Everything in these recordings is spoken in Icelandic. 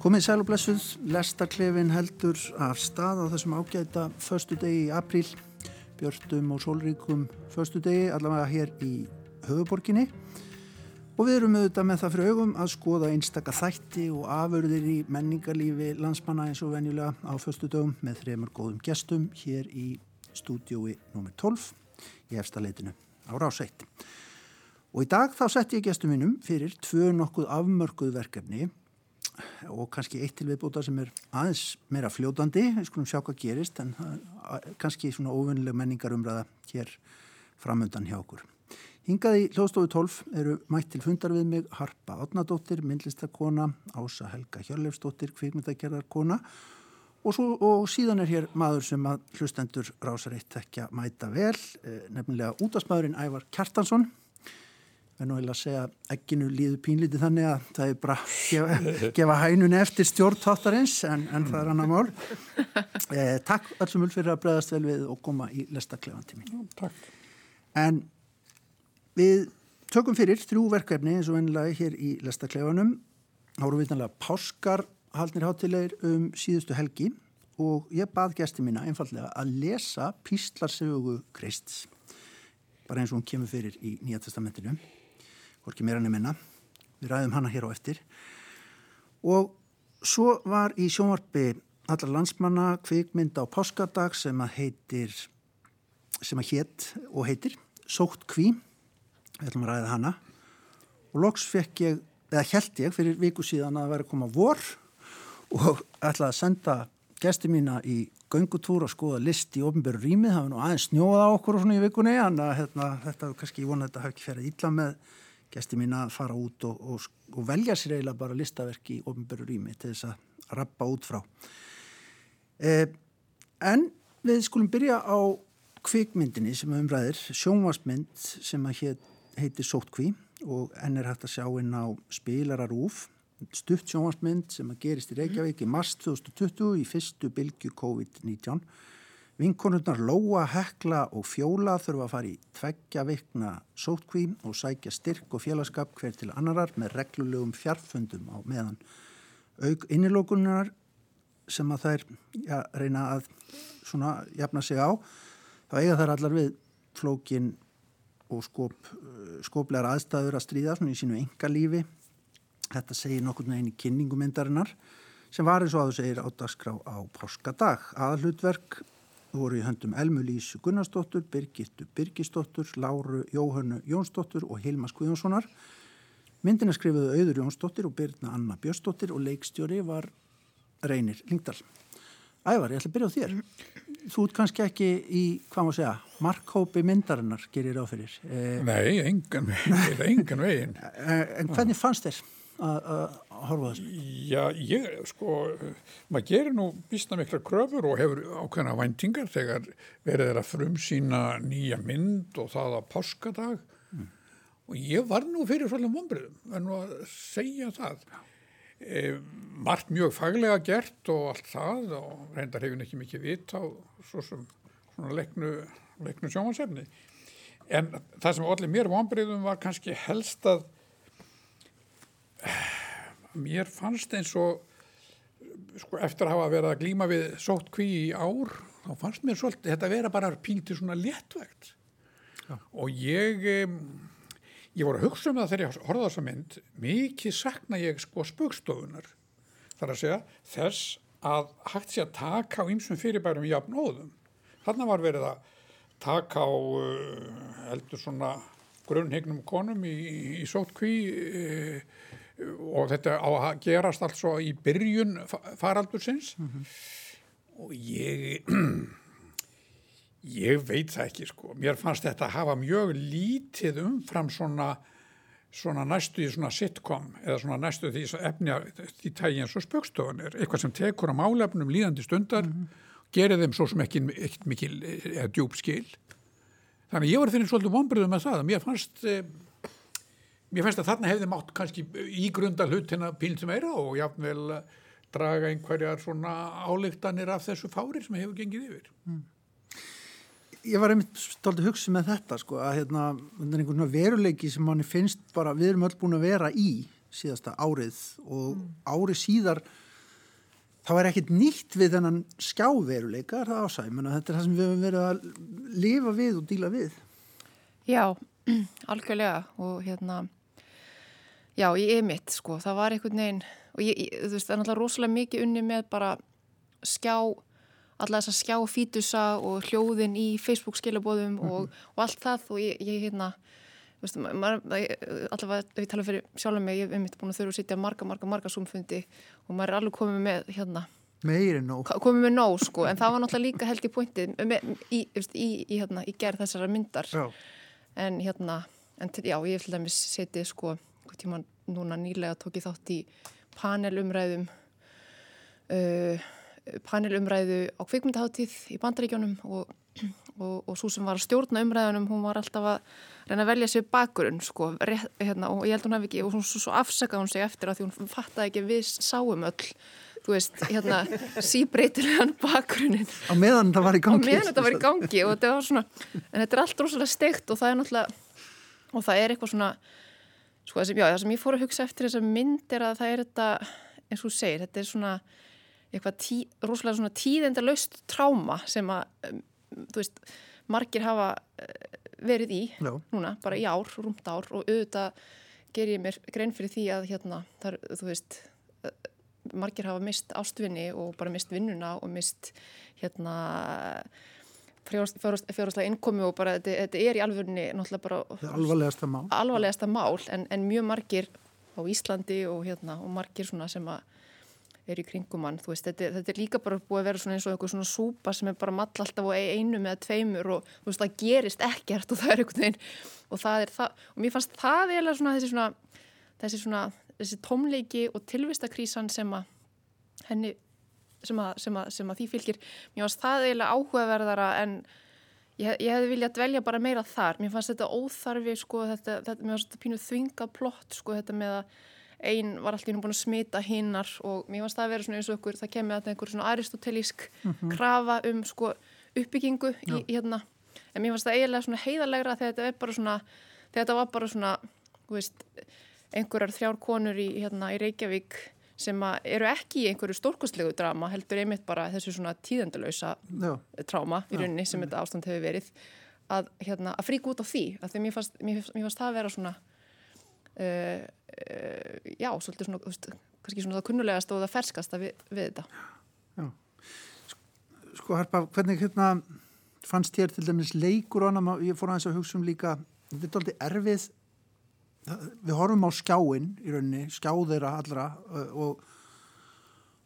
Komið sæl og blessuð, lestarklefin heldur af stað á þessum ágæta förstu degi í apríl, björnum og sólríkum förstu degi, allavega hér í höfuborginni og við erum auðvitað með það fyrir augum að skoða einstakka þætti og afurðir í menningarlífi landsmanna eins og venjulega á förstu dögum með þremur góðum gestum hér í stúdiói nr. 12 í efstaleitinu á Ráseitt. Og í dag þá sett ég gestum mínum fyrir tvö nokkuð afmörkuð verkefni og kannski eitt til viðbúta sem er aðeins meira fljótandi, við skulum sjá hvað gerist en kannski svona óvunnileg menningarumræða hér framöndan hjá okkur. Hingað í hljóðstofu 12 eru mætt til fundar við mig Harpa Átnadóttir, myndlistakona, Ása Helga Hjörleifsdóttir, kvikmyndagerðarkona og, svo, og síðan er hér maður sem að hlustendur rásar eitt ekki að mæta vel, eh, nefnilega útastmaðurinn Ævar Kjartansson nú vil að segja ekkinu líðu pínlítið þannig að það er bara gefa, gefa hænun eftir stjórntáttarins en, en það er annar mál. Eh, Takk allsum ull fyrir að bregðast vel við og koma í lestaklefan til mín Takk. En við tökum fyrir þrjú verkefni eins og vennilega hér í lestaklefanum árum vitanlega páskar haldnir hátilegir um síðustu helgi og ég bað gæsti mína einfallega að lesa Píslarsögu Krist bara eins og hún kemur fyrir í Nýja testamentinu hvorki meira nefnina við ræðum hana hér á eftir. Og svo var í sjónvarpi allar landsmanna kvikmynd á páskadag sem að heitir sem að hétt og heitir Sótt kví. Við ætlum að ræða hana. Og loks fekk ég, eða held ég fyrir viku síðan að væri að koma vor og ætlaði að senda gæsti mína í göngutúr og skoða list í ofnbjörn rýmið, það var nú aðeins snjóða á okkur og svona í vikunni, en að, hérna, þetta kannski, ég vona að þetta hafi ekki ferið ítla með gæsti mín að fara út og, og, og velja sér eiginlega bara listaverk í ofnbjörn rými til þess að rappa út frá. Eh, en við skulum byrja á kvikmyndinni sem umræðir, sjónvarsmynd sem heit, heiti Sóttkví og enn er hægt að sjá inn á spilararúf, stutt sjónvarsmynd sem að gerist í Reykjavík í mars 2020 í fyrstu bylgu COVID-19 Vinkonurnar Lóa, Hekla og Fjóla þurfa að fara í tveggja vikna sótkví og sækja styrk og félagskap hver til annarar með reglulegum fjarfundum á meðan. Aug innilókunar sem að þær ja, reyna að svona jafna sig á, þá eiga þær allar við flókin og skop, skoplegar aðstæður að stríða svona í sínu enga lífi. Þetta segir nokkur með eini kynningumindarinnar sem var eins og að þú segir á dagskrá á páskadag. Aðalutverk voru í höndum Elmu Lísu Gunnarsdóttur, Birgittu Birgisdóttur, Láru Jóhannu Jónsdóttur og Hilmas Guðjónssonar. Myndina skrifuðu Auður Jónsdóttir og Birna Anna Björnsdóttir og leikstjóri var Reynir Lingdal. Ævar, ég ætla að byrja á þér. Þú ert kannski ekki í, hvað maður segja, markhópi myndarinnar gerir áfyrir. Eh, Nei, engan veginn. engan veginn. En hvernig fannst þér að horfa þessu? Já, ég, sko, maður gerir nú vísna mikla kröfur og hefur ákveðna væntingar þegar verið er að frumsýna nýja mynd og það á páskadag mm. og ég var nú fyrir svolítið vonbröðum, verður nú að segja það. E, margt mjög faglega gert og allt það og reyndar hefur ekki mikið vitt á svo sem svona leiknu, leiknu sjómansefni. En það sem allir mér vonbröðum var kannski helst að mér fannst eins og sko, eftir að hafa verið að glíma við sótt kví í ár þá fannst mér svolítið þetta vera bara píntið svona léttvægt. Ja. og ég ég voru að hugsa um það þegar ég horfaði þessa mynd mikið sakna ég sko spökstofunar þar að segja þess að hægt sé að taka á ýmsum fyrirbærum jafnóðum þarna var verið að taka á heldur svona grunnhegnum konum í, í, sótt kví uh, og þetta á að gerast alls í byrjun faraldursins. Mm -hmm. og ég ég veit það ekki sko. Mér fannst þetta að hafa mjög lítið umfram svona svona næstu í svona sitcom eða svona næstu því efni því tægi eins og spökstofan er. Eitthvað sem tekur á málefnum líðandi stundar mm -hmm. gerir þeim svo sem ekki, ekki mikil eða djúb skil. Þannig ég var fyrir svolítið vonbröðum með það. Að mér fannst eh, mér finnst að þarna hefði mátt kannski ígrunda hlutina píln sem eira og jáfnvel draga einhverjar svona álíktanir af þessu fári sem hefur gengið yfir mm. Ég var einmitt stoltið að hugsa með þetta sko að hérna, einhvern veruleiki sem manni finnst bara, við erum öll búin að vera í síðasta árið og mm. árið síðar þá er ekkit nýtt við þennan skjáveruleika, er það ásæg, menna þetta er það sem við höfum verið að lifa við og díla við. Já, algjörlega og hérna, já, ég er mitt sko, það var einhvern veginn og ég, ég, þú veist, það er náttúrulega rosalega mikið unni með bara skjá, alla þess að skjá fítusa og hljóðin í Facebook skilabóðum mm -hmm. og, og allt það. Og ég, ég hérna, þú veist, allavega ef ég tala fyrir sjálf mig, ég hef mitt búin að þurfa að sitja marga, marga, marga sumfundi og maður er alveg komið með hérna meiri nóg. Komið með nóg sko, en það var náttúrulega líka held í pointið í, í, í, hérna, í gerð þessara myndar. Já. en hérna, en já, ég hef til dæmis setið sko, tíma núna nýlega tók ég þátt í panelumræðum uh, panelumræðu á kvikmyndaháttíð í bandaríkjónum og, og, og svo sem var að stjórna umræðunum hún var alltaf að reyna að velja sér bakgrunn sko, hérna, og ég held hún hef ekki og hún svo, svo afsakaði hún sig eftir að því hún fattaði ekki við sáum öll þú veist, hérna, síbreytilegan bakgrunnin á meðan þetta var í gangi. Á meðan þetta var í gangi og þetta var svona en þetta er allt rosalega steikt og það er náttúrulega og það er eitthvað svona Sko það sem, já, það sem ég fór að hugsa eftir þessa mynd er að það er þetta, eins og þú segir, þetta er svona eitthvað tí, rosalega svona tíðenda laust tráma sem að, um, þú veist, margir hafa uh, verið í já. núna, bara í ár, rúmt ár og auðvitað ger ég mér grein fyrir því að hérna, þar, þú veist, uh, margir hafa mist ástvinni og bara mist vinnuna og mist hérna fjárháslega innkomi og bara þetta, þetta er í alvörunni náttúrulega bara alvarlegasta mál, alvarlegasta mál en, en mjög margir á Íslandi og, hérna, og margir sem er í kringumann veist, þetta, þetta er líka bara búið að vera svona eins og einhver svona súpa sem er bara mall alltaf á einu með tveimur og veist, það gerist ekkert og það er einhvern veginn og það er það og mér fannst það svona þessi svona þessi, svona, þessi tómleiki og tilvistakrísan sem að henni sem að, sem að, sem að því fylgir. Mér fannst það eiginlega áhugaverðara en ég, ég hefði viljað dvelja bara meira þar. Mér fannst þetta óþarfi sko, þetta, þetta, mér fannst þetta pínuð þvingað plott sko, þetta með að einn var alltaf búin að smita hinnar og mér fannst það að vera svona eins og okkur það kemur að einhver svona aristotelísk mm -hmm. krafa um sko, uppbyggingu í, hérna. En mér fannst það eiginlega heiðalegra þegar þetta er bara svona þetta var bara svona veist, einhverjar þrjár konur í, hérna, í Reykjavík sem eru ekki í einhverju stórkostlegu drama heldur einmitt bara þessu svona tíðendalösa tráma í rauninni sem þetta ástand hefur verið að, hérna, að frík út á því að því mér fannst, mér, fannst það að vera svona uh, uh, já, svolítið svona, veist, kannski svona það kunnulegast og það ferskast við, við þetta. Já. Sko Harpa, hvernig hérna fannst þér til dæmis leikur og annað, ég fór aðeins að hugsa um líka þetta er doldið erfið við horfum á skjáin í rauninni, skjáðeira allra og,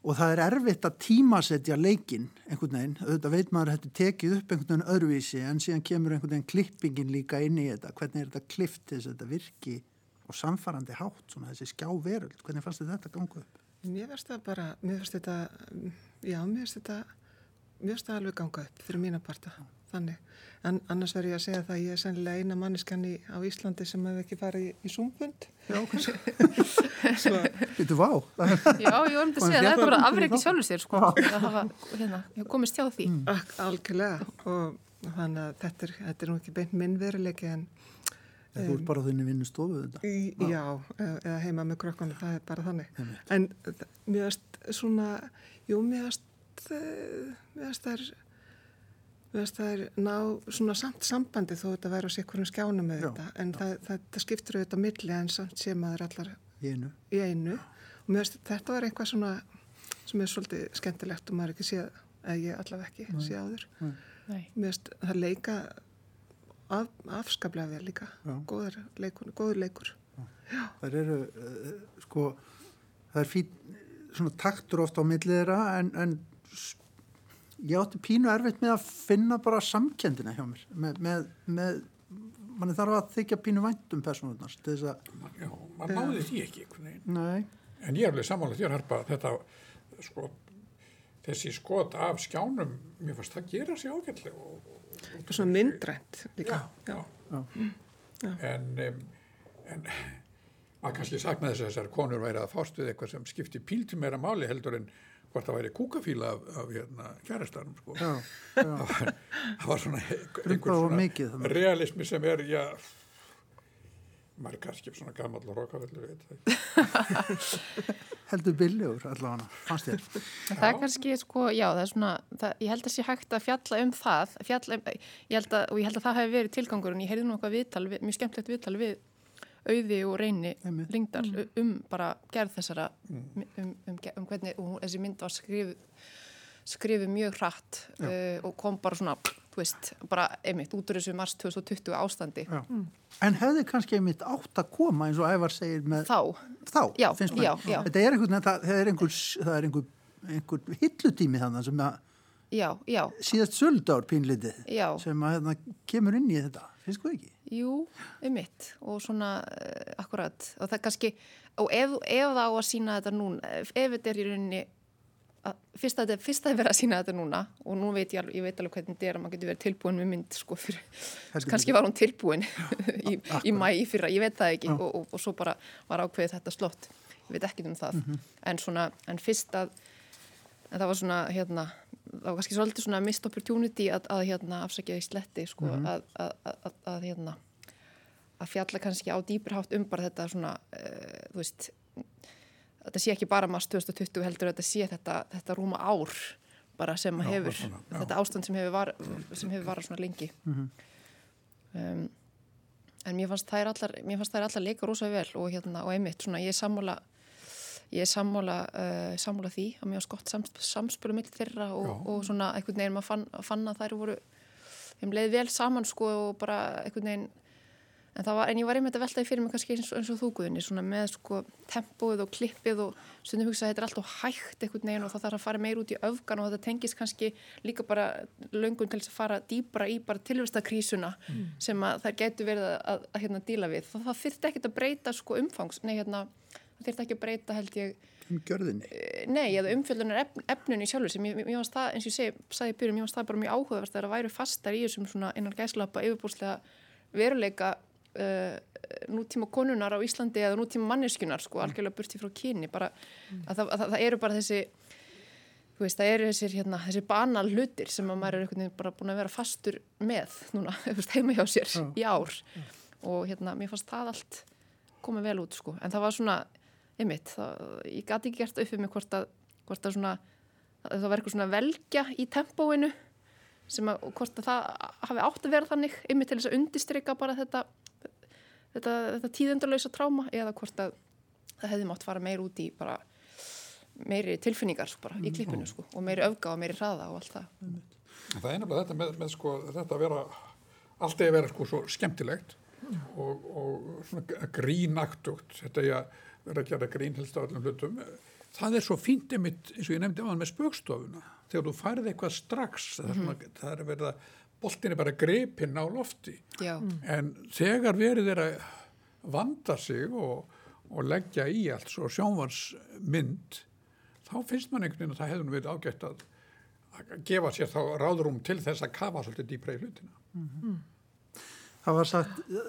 og það er erfitt að tímasetja leikin einhvern veginn, auðvitað veit maður að þetta tekið upp einhvern veginn öðruvísi en síðan kemur einhvern veginn klippingin líka inn í þetta. Hvernig er þetta klippt þess að þetta virki og samfarrandi hátt, svona þessi skjáveröld? Hvernig fannst þetta gangu upp? Mér finnst þetta bara, mér finnst þetta já, mér finnst þetta mér finnst þetta alveg ganga upp fyrir mína parta þannig En annars verður ég að segja það að ég er sennilega eina manniskanni á Íslandi sem hefur ekki farið í, í Zoom-fund. Já, kannski. Þetta vá. Já, ég var um til að segja að það er bara afreikið sjálfur sér, sko. Það hafa, hérna, ég komist hjá því. Mm. Algjörlega. Og þannig að þetta er, þetta er nú ekki beint minn veruleiki en... Um, þú ert bara þunni vinnustofu þetta. Í, já, eða heima með krokkanum, það er bara þannig. Heimitt. En mér veist svona, jú, mér veist, eh, mér veist það er það er ná svona samt sambandi þó þetta væri á hverjum skjánum með já, þetta en það, það, það skiptur auðvitað milli en samt sé maður allar í einu, í einu. og veist, þetta var eitthvað svona sem er svolítið skemmtilegt og maður ekki séð eða ég allaveg ekki Nei. sé áður. veist, það leika af, afskaplega vel líka. Góður leikur, góður leikur. það eru uh, sko það er fín svona taktur ofta á millið þeirra en, en ég átti pínu erfitt með að finna bara samkendina hjá mér með, með, með manni þarf að þykja pínu væntum personunars til þess að Já, maður náði því ekki Nei. en ég er alveg samanlega því að harpa þetta sko, þessi skot af skjánum mér fannst það gera sér ágætlega og, og, og svona myndrænt líka já, já. Já. en um, en maður kannski sakna þess að þessar konur væri að fást við eitthvað sem skipti píltum meira máli heldur en hvort það væri kúkafíla af, af hérna, kjærastanum sko. já, já. Það, var, það var svona einhver svona mikið, realismi sem er já, maður er kannski svona gammal og ekki. heldur billegur allavega, fannst þér Það er kannski, sko, já, það er svona, það, ég held að sé hægt að fjalla um það, fjalla um, ég held að, og ég held að það hefði verið tilgangur en ég heyrði nú eitthvað viðtal, við, mjög skemmtilegt viðtal við auði og reyni Einmitt. ringdal um bara gerð þessara, um, um, um, um hvernig og hún- þessi mynd var skrifuð skrifuð mjög hratt uh, og kom bara svona, þú veist, bara einmitt út úr þessu mars 2020 ástandi. Já. en hefði kannski einmitt átt að koma eins og Ævar segir með Þá, þá, Já, finnst já. þetta er einhvern það, það er einhver, það er einhver, einhver hillutími þannig sem að já, já, síðast söldár pínlitið sem að hérna, kemur inn í þetta, finnst þú ekki? Jú, um mitt og svona uh, akkurat. Og það kannski, og ef, ef það á að sína þetta núna, ef, ef þetta er í rauninni að, fyrst að þetta er verið að sína þetta núna og nú veit ég, ég veit alveg hvernig þetta er að maður getur verið tilbúin með mynd sko fyrir, kannski var hún tilbúin í, í mæ í fyrra, ég veit það ekki. Og, og, og svo bara var ákveðið þetta slott. Ég veit ekki um það, en svona en fyrst að en það var svona, hérna, það var kannski svolítið svona missed opportunity að, að hérna, afsækja í sletti, sko, að, að, að, að, að, hérna, að fjalla kannski á dýpur hátt um bara þetta svona, uh, þú veist, þetta sé ekki bara mars 2020 heldur, þetta sé þetta, þetta rúma ár bara sem Já, hefur, svona, þetta ástand sem hefur, var, sem hefur varað svona lengi. um, en mér fannst þær allar, mér fannst þær allar leika rosa vel og hérna, og einmitt, svona, ég er sammála ég er sammála, uh, sammála því að mér var skott sams, samspölu mitt þeirra og, og svona einhvern veginn maður fann, fann að þær voru þeim leið vel saman sko og bara einhvern veginn en, var, en ég var einmitt að velta því fyrir mig kannski eins eins og þúguðinni svona með sko tempóið og klippið og stundum hugsa að þetta er alltaf hægt einhvern veginn og það þarf að fara meir út í öfgan og þetta tengist kannski líka bara löngun til að fara dýbra í bara tilvistakrísuna sem að það getur verið að, að, að hérna díla við. Það, það þyrfti ekkert að breyta sko umfangs nei hérna, það þyrfti ekki að breyta held ég Um gjörðinni. Nei, eða umfjöldunar efn, efnun í sjálfur sem ég, ég það, eins og ég sagði í byrjun, ég varst það bara mjög áhugaverst að það væri fastar í þessum svona innan gæslappa yfirbúrslega veruleika uh, nútíma konunar á Íslandi eða nútíma manneskjunar, sko, algjörlega burti frá kyni, bara að það, að það, eru bara þessi, veist, það eru þessir, hérna, þessi banal hlutir sem að maður er bara búin að vera fastur með núna, heima hjá sér í ár. Og hérna, mér fannst það allt komið vel út, sko, en það var svona einmitt, það, ég gati ekki gert upp mig hvort að, hvort að svona að það var eitthvað svona velgja í tempóinu sem að, hvort að það hafi átt að vera þannig, einmitt til þess að undistrykka bara þetta þetta, þetta tíðendalösa tráma eða hvort að það hefði mátt fara meir út í bara meiri tilfinningar sko, bara, í klippinu sko, og meiri öfga og meiri hraða og allt það. Það er nefnilega þetta með, með sko, þetta að vera, allt að vera sko svo skemmtilegt og, og svona grínaktugt, þetta er að vera að gera grín helst á öllum hlutum. Það er svo fínt einmitt, eins og ég nefndi á hann með spökstofuna, þegar þú færði eitthvað strax, það er, svona, það er verið að, boltin er bara grepinn á lofti, Já, en þegar verið er að vanda sig og, og leggja í allt svo sjónvarsmynd, þá finnst man einhvern veginn að það hefði nú verið ágætt að að gefa sér þá ráðrúm til þess að kafa svolítið dýpra í hlutina. Það var sagt, uh,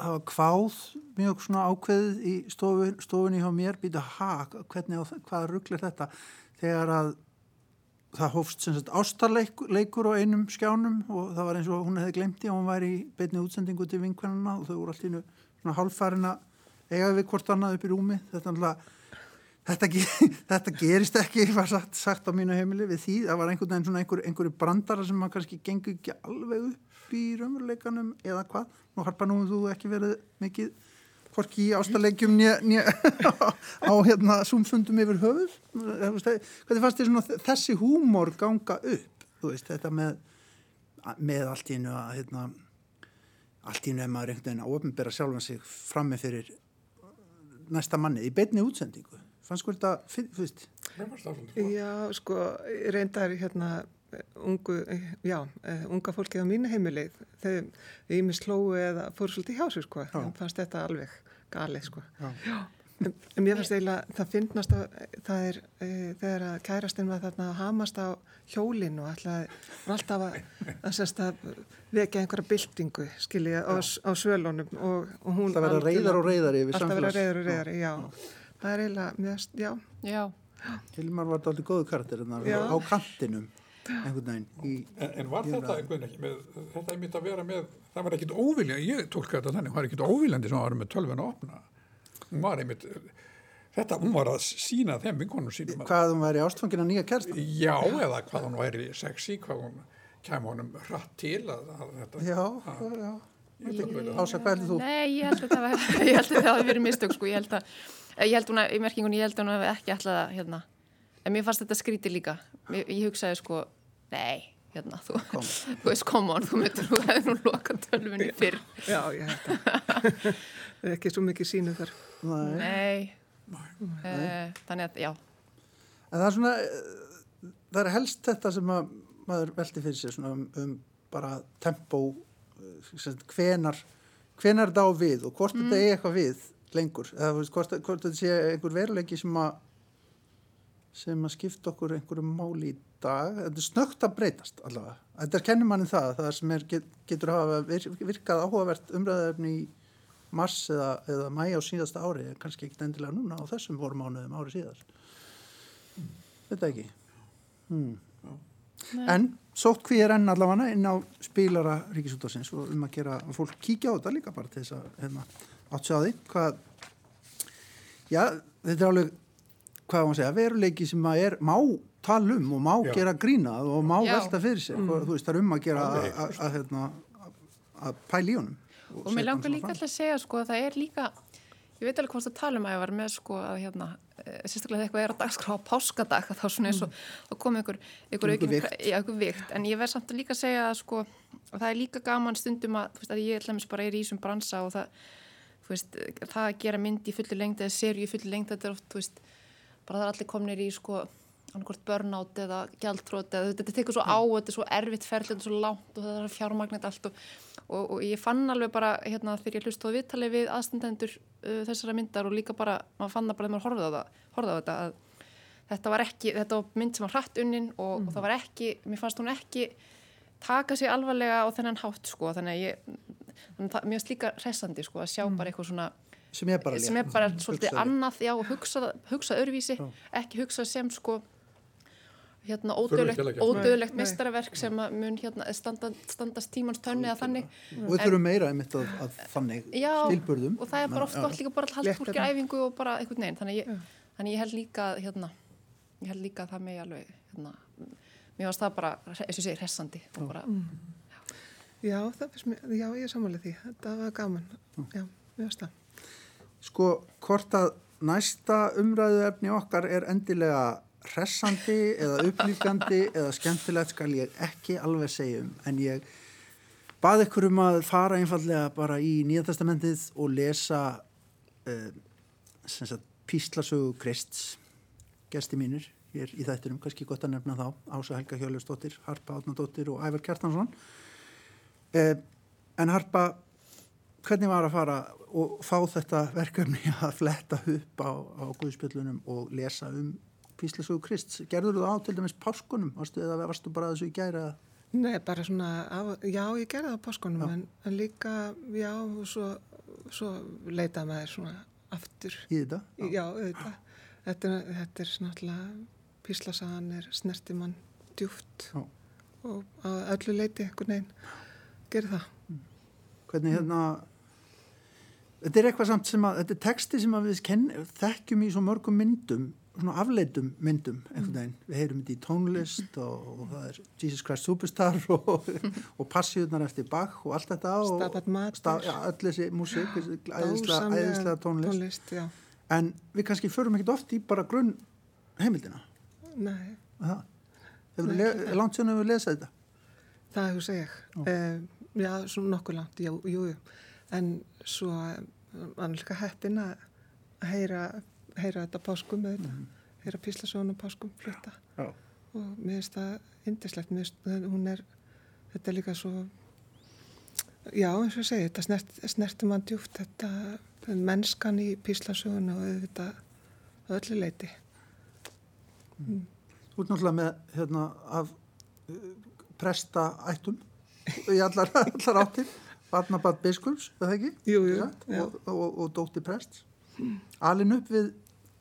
það var kváð mjög svona ákveðið í stofun, stofunni hjá mér, býta ha, hvernig, hvaða rugl er þetta? Þegar að það hófst sem sagt ástarleikur á einum skjánum og það var eins og hún hefði glemt í að hún væri í beinni útsendingu til vinkvennina og þau voru allt í einu svona hálffarin að eiga við hvort annað upp í rúmi. Þetta, náttúrulega- þetta, þetta gerist ekki, var sagt, sagt á mínu heimili við því. Það var einhvern veginn svona einhver, einhverju brandara sem maður kannski gengur ekki alveg upp í raunveruleikanum eða hvað. Nú harpa nú þú ekki verið mikið hvorki í ástalegjum á hérna súmfundum yfir höfuð. Þú veist, Hvernig fannst þér svona þessi húmor ganga upp? Þú veist, þetta með, með allt í einu að hérna, allt í einu er maður einhvern veginn að ofnbera sjálfan sig frammi fyrir næsta manni í beinni útsendingu. Fannst þú þetta, flott. Já, sko, reyndar hérna ungu, já, eh, unga fólki á mínu heimili, þegar við ími slóu eða fóru svolítið hjá sér, sko, Já. þeim fannst þetta alveg galið, sko. Já. En, en mér fannst eiginlega, það finnast að það er, e, þegar að kærastinn var þarna að hamast á hjólinu og ætlaði, var alltaf að, að, að vekja einhverja byltingu, skilja, á, á svölunum og, og hún... Það algjörlega- reiðar og reiðari yfir Alltaf verða samfélags- reiðar og reiðari, já. Það er eiginlega, mér, finnst- já, já, Hilmar var þetta aldrei góðu karakter hérna, Já. á kantinum. Einhvern veginn í, En, en var þetta einhvern veginn ekki með, þetta er mitt að vera með, það var ekkit óviljandi, ég tólka þetta þannig, hún var ekkit óviljandi sem var með tölvun að opna. Hún var einmitt, þetta, hún var að sína þeim vinkonum sínum að, hvað hún væri ástfangin að nýja kerst já, eða hvað hún væri sexy, hvað hún kem honum hratt til að, að þetta, já, já, já. Að Ása, hvað heldur þú? Nei, ég held að það var- ég held að það hafi verið mistök sko, ég held að, ég held hún að, í merkingunni, ég held að hún hafi ekki alltaf að, hérna, en mér fannst þetta skrítið líka, ég, ég hugsaði sko, nei, hérna, þú, þú veist, come on, þú myndir, þú hefði nú lokað tölvunni fyrr, Já, ég held að. Ekki svo mikið sínu þar. Nei. nei, uh, þannig að, já, En það er svona, það er helst þetta sem að maður veldi fyrir sér svona um, um bara tempó, eh, hvenar, hvenar þetta á við og hvort þetta er eitthvað við lengur. Eða hvort, hvort þetta sé einhver veruleiki sem að, sem að skipta okkur einhverju máli í dag. Þetta er snögt að breytast allavega. Þetta er kennum manni það, það sem er, get, getur hafa vir, virkað áhugavert umræðefni í mars eða, eða mæ á síðasta ári, kannski ekki endilega núna á þessum voru mánuðum ári síðast. Þetta ekki. Hmm. En sótt hví er enn allavega inn á spílara ríkisútásins og um að gera að fólk kíkja á þetta líka bara til þess að hérna, átt sjá því hvað já, þetta er alveg hvað maður segja, veruleiki sem að er má tala um og má Já. gera grínað og má Já. velta fyrir sér mm. þú veist, það er um að gera að, að, að, hérna, að, að pæla í honum og setja mér langar líka alltaf að segja sko að það er líka ég veit alveg hvort að tala um að ég var með sko að hérna, eh, sérstaklega þegar eitthvað er á dagskrá á páskadag þá svona eins og þá kom einhver, einhver, aukin, já, einhver vikt en ég verð samt að líka að segja að sko að það er líka gaman stundum að, þú veist, að ég ætla bara er í þessum bransa og það þú veist, það að gera mynd í fullu lengd eða serju í fullu lengd, þetta er oft, þú veist bara það er allir komnir í sko annarkort burnout eða gjaldtrót eða þetta tekur svo á, þetta er svo erfitt ferli þetta er svo langt og það er fjármagnit allt og, og, og ég fann alveg bara hérna þegar ég hlust á viðtalið við aðstandendur uh, þessara myndar og líka bara maður fann það bara þegar maður horfði á það horfði á þetta að þetta var ekki, þetta var mynd sem var hratt unnin og, og það var ekki, mér fannst hún ekki taka sig alvarlega á þennan hátt sko, þannig að ég þannig að það, mér finnst líka hressandi sko að sjá bara eitthvað svona sem er bara, sem er bara svolítið Hugsaði. annað já, hugsa, hugsa öðruvísi Já. ekki hugsa sem sko hérna að ódöðlegt, meistaraverk sem að mun hérna standa, standast tímans tönni eða þannig og við þurfum meira einmitt að, að þannig Já, stilburðum og það er bara oft gott líka bara að halda Létta fólki það. æfingu og bara einhvern veginn þannig ég, þannig ég held líka að, hérna, ég held líka að það megi alveg hérna, mér varst það bara, eins og ég segi, hressandi og bara, Já, það finnst mér, já, ég er samanlega því. Þetta var gaman. Já, mér finnst það. Sko, hvort að næsta umræðu efni okkar er endilega hressandi eða upplýfgandi eða skemmtilegt skal ég ekki alveg segja um. En ég bað ykkur um að fara einfallega bara í Nýja testamentið og lesa uh, sagt Píslasögu Krists. Gesti mínir hér í þættinum, kannski gott að nefna þá Ása Helga Hjólusdóttir, Harpa Átnadóttir og Ævar Kjartansson. Uh, en Harpa hvernig var að fara og fá þetta verkefni að fletta upp á, á Guðspjöllunum og lesa um Píslasögu Krist. Gerður þú á til dæmis páskunum? Varstu eða varstu bara þessu í gæra? Nei, bara svona, af, já, ég gerði það á páskunum, en, en líka, já, og svo, svo leitaði maður svona aftur. í þetta? Já, já. Þetta, er- þetta er náttúrulega, píslasagan er snertimann djúft Já. og að öllu leiti, einhvern veginn, gerir það. Hvernig hérna þetta er eitthvað samt sem að þetta er texti sem að við kenn, þekkjum í svo mörgum myndum svona afleitum myndum veginn, við heyrum þetta í tónlist og, og það er Jesus Christ Superstar og, og passíðunar eftir Bach og allt þetta og Stabat Mater. sta, já, öll þessi músík, æðislega, tónlist. tónlist. En við kannski förum ekkert oft í bara grunn heimildina nei, Hefur það. langt sem við lesað þetta það hefur ég. Uh, já, svo nokkuð langt, jú, jú, jú. En svo var líka heppin að heyra, heyra þetta páskum með þetta, heyra píslasögun og páskum flutta. Já. Og mér finnst það indislegt, mér finnst hún er, þetta er líka svo, já, eins og ég segi, þetta snert, snerti mann djúft, þetta mennskan í píslasögun og auðvitað að öllu leiti. Þú ert náttúrulega með hérna, af uh, presta ættum í allar, allar áttir Barnabat Biskups, er það ekki? Jú, jú, og, og, og dóttir prests alin upp við,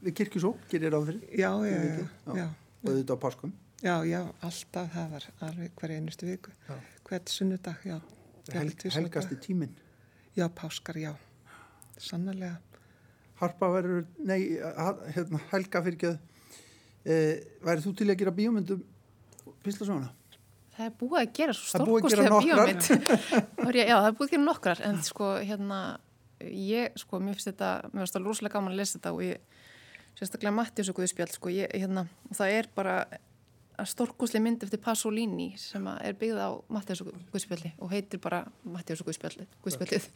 við kirkjusó gerir á fyrir Já, já, já, já, og þetta á páskum Já, já, alltaf það var alveg hver einustu viku. Já. Hvert sunnudag, já. Hel, dag. helgasti tíminn. Já, páskar, já. Sannarlega. Harpa verður, nei, hérna, Helga fyrir ekki e, værið þú til að gera bíómyndum Píslasóna? Það er búið að gera svo stórkostlega bíómynd. Já, það er búið að gera nokkrar, en sko, hérna, ég, sko, mér finnst þetta, mér finnst það rosalega gaman að lesa þetta og ég, sérstaklega Mattius og Guðspjall, sko, ég, hérna, og það er bara stórkostlega mynd eftir Pasolini sem er byggð á Mattius og Guðspjalli og heitir bara Mattius og Guðspjalli, Guðspjallið.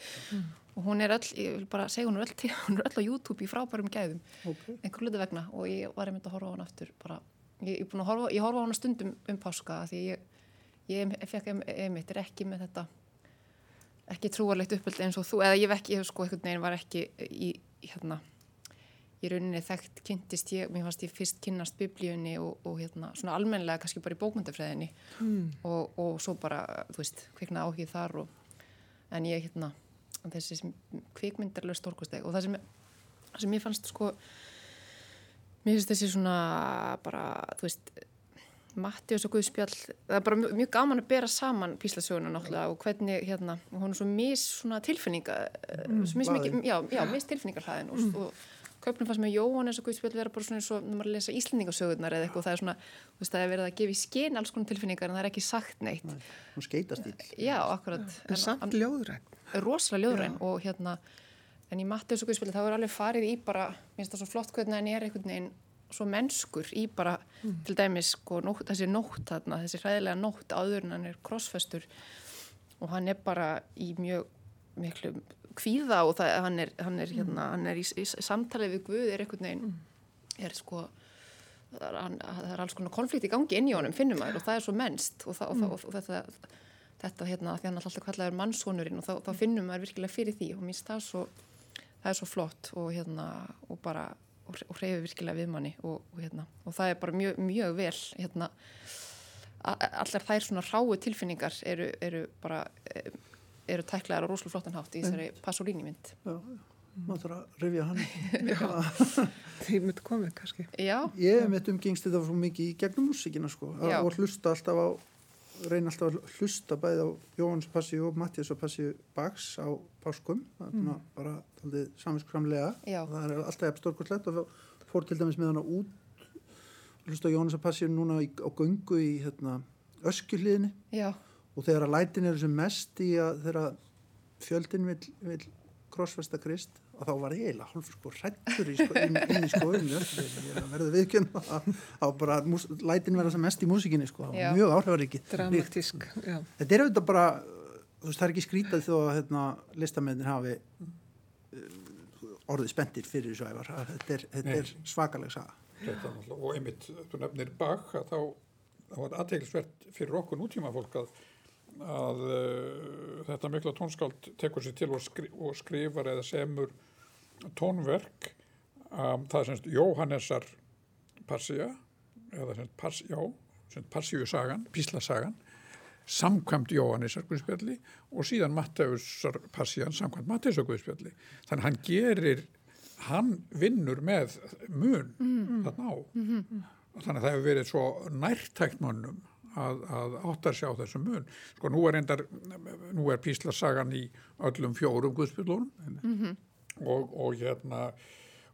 Og hún er öll, ég vil bara segja, hún er öll, hún er öll á YouTube í frábærum gæðum Okay. einhver hluti vegna og ég var einmitt að horfa á hann aftur bara, ég, ég, horfa, ég horfa á hann stundum um páska því ég, ég fekk einmitt ekki með þetta ekki trúarlegt uppöld eins og þú eða ég hef ekki, ég hef sko einhvern veginn var ekki í, hérna í rauninni þekkt kynntist ég, mér fannst ég fyrst kynnast biblíunni og, og hérna svona almennilega kannski bara í bókmyndafræðinni Mm. og, og svo bara, þú veist, kvikna áhugið þar og, en ég hérna þessi kvikmyndarlega stórkosteg og það sem, það sem ég fannst sko mér finnst þessi svona bara, þú veist Matti og svo Guðspjall, það er bara mjög, mjög gaman að bera saman píslasöguna náttúrulega og hvernig hérna, hún er svo mis svona tilfinninga, mm, mis mikið, já, já, mis tilfinningarhæðin og, og köpnum fannst með Jóhannes og Guðspjall vera bara svona eins og når maður lesa Íslendingasögurnar eða eitthvað, það er svona, þú veist, það er verið að gefa í skinn alls konar tilfinningar en það er ekki sagt neitt. Hún skeitastýl. Já, akkurat. En samt ljóðræn. rosalega ljóðræn og hérna en í Matteus og Guðspili þá er alveg farið í bara, mér finnst það svo flott hvernig hann er einhvern veginn svo mennskur í bara til dæmis sko nótt, þessi nótt þarna, þessi hræðilega nótt áður en hann er krossfestur og hann er bara í mjög miklu kvíða og það, hann er, hann er, hérna, hann er í, í, samtalið við Guð er einhvern veginn er sko það er, hann, það er alls konar konflikt í gangi inn í honum finnum maður og það er svo mennst og, það, og, það, og, og þetta, þetta hérna því hann alltaf kallaður mannsónurinn og þá, finnum maður virkilega fyrir því og minnst það svo það er svo flott og hérna og bara og, og hreyfi virkilega við manni og, og hérna og það er bara mjög, mjög vel hérna allar þær svona ráu tilfinningar eru, eru bara eh, eru tæklaðar á rosalega flottan hátt í þessari Pasolini mynd Já, maður þarf að rifja hann. Því myndi komið kannski. Já, Ég hef mitt umgengst þetta svo mikið í gegnum músíkina sko. Og hlusta alltaf á reyna alltaf að hlusta bæði á Jóhanns Passíu og Mattias og Passíu Bax á páskum, er mm. bara Já. það er alltaf eftir stórkostlegt og fór til dæmis með hana út hlusta á Jóhanns Passíu núna í, á göngu í hérna, öskjuhliðinni og þegar að lætin eru sem mest í að þegar fjöldin vil, vil krossfesta krist og þá var ég eiginlega hálf sko hrættur í, sko, inn, inn í skoðinu ég verði viðkjörn að bara mús, lætin verða sem mest í músikinni sko, Já. var mjög áhrifaríki. Dramatísk, þetta er auðvitað bara þú veist það er ekki skrítið þó að hérna, listamennir hafi uh, orðið spendir fyrir þessu ævar. Þetta er, þetta er svakaleg saga. Er og einmitt, þú nefnir Bach að þá, þá var aðteglisvert fyrir okkur nútíma fólk að, að uh, þetta mikla tónskáld tekur sér til og, skri, og skrifar eða semur tónverk um, það er semst Jóhannesar Passía eða semst Pass, Passíusagan, Píslasagan samkvæmt Jóhannesar Guðspjalli og síðan Matteusar Passían samkvæmt Matteusar Guðspjalli. Þannig hann gerir hann vinnur með mun þarna á. Og þannig að það hefur verið svo nærtækt mönnum að, að áttar sig á þessum mun. Sko nú er endar nú er píslasagan í öllum fjórum guðspjallunum og, og hérna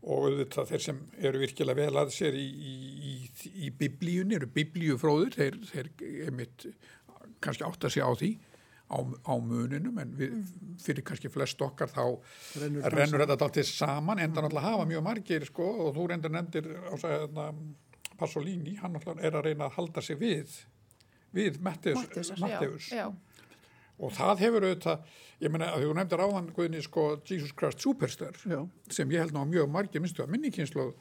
og auðvitað þeir sem eru virkilega vel að sér í, í, í, í biblíunni, eru biblíufróður þeir, þeir einmitt kannski áttar sig á því á, á muninum en við, fyrir kannski flest okkar þá Rennur rennur, það þetta alltaf saman enda náttúrulega hafa mjög margir sko og þú reyndir nefndir hérna, Pasolini, hann náttúrulega er að reyna að halda sig við við Matteus, Matteusar, Matteus. já, já. Og það hefur auðvitað ég meina að þú nefndir áðan Guðni sko Jesus Christ Superstar Já. sem ég held ná mjög margir minnstu að minnikynslu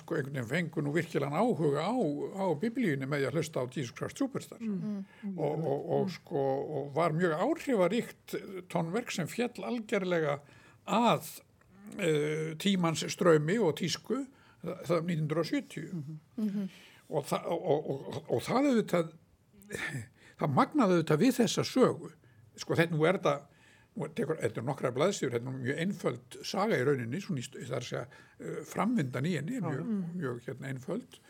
sko einhvern veginn fengur nú virkilega áhuga á, á biblíunni með því að hlusta á Jesus Christ Superstar. Og, og, og sko og var mjög áhrifaríkt tónverk sem fjall algerlega að uh, tímans strömi og tísku það, um 1970 og, það, og, og, og, og það auðvitað það magnaði auðvitað við þessa sögu sko þetta nú er tekur, þetta er nokkra blaðstjur, þetta er mjög einföld saga í rauninni, svona í, það er að uh, framvindan í henni er mjög, mjög hérna, einföld.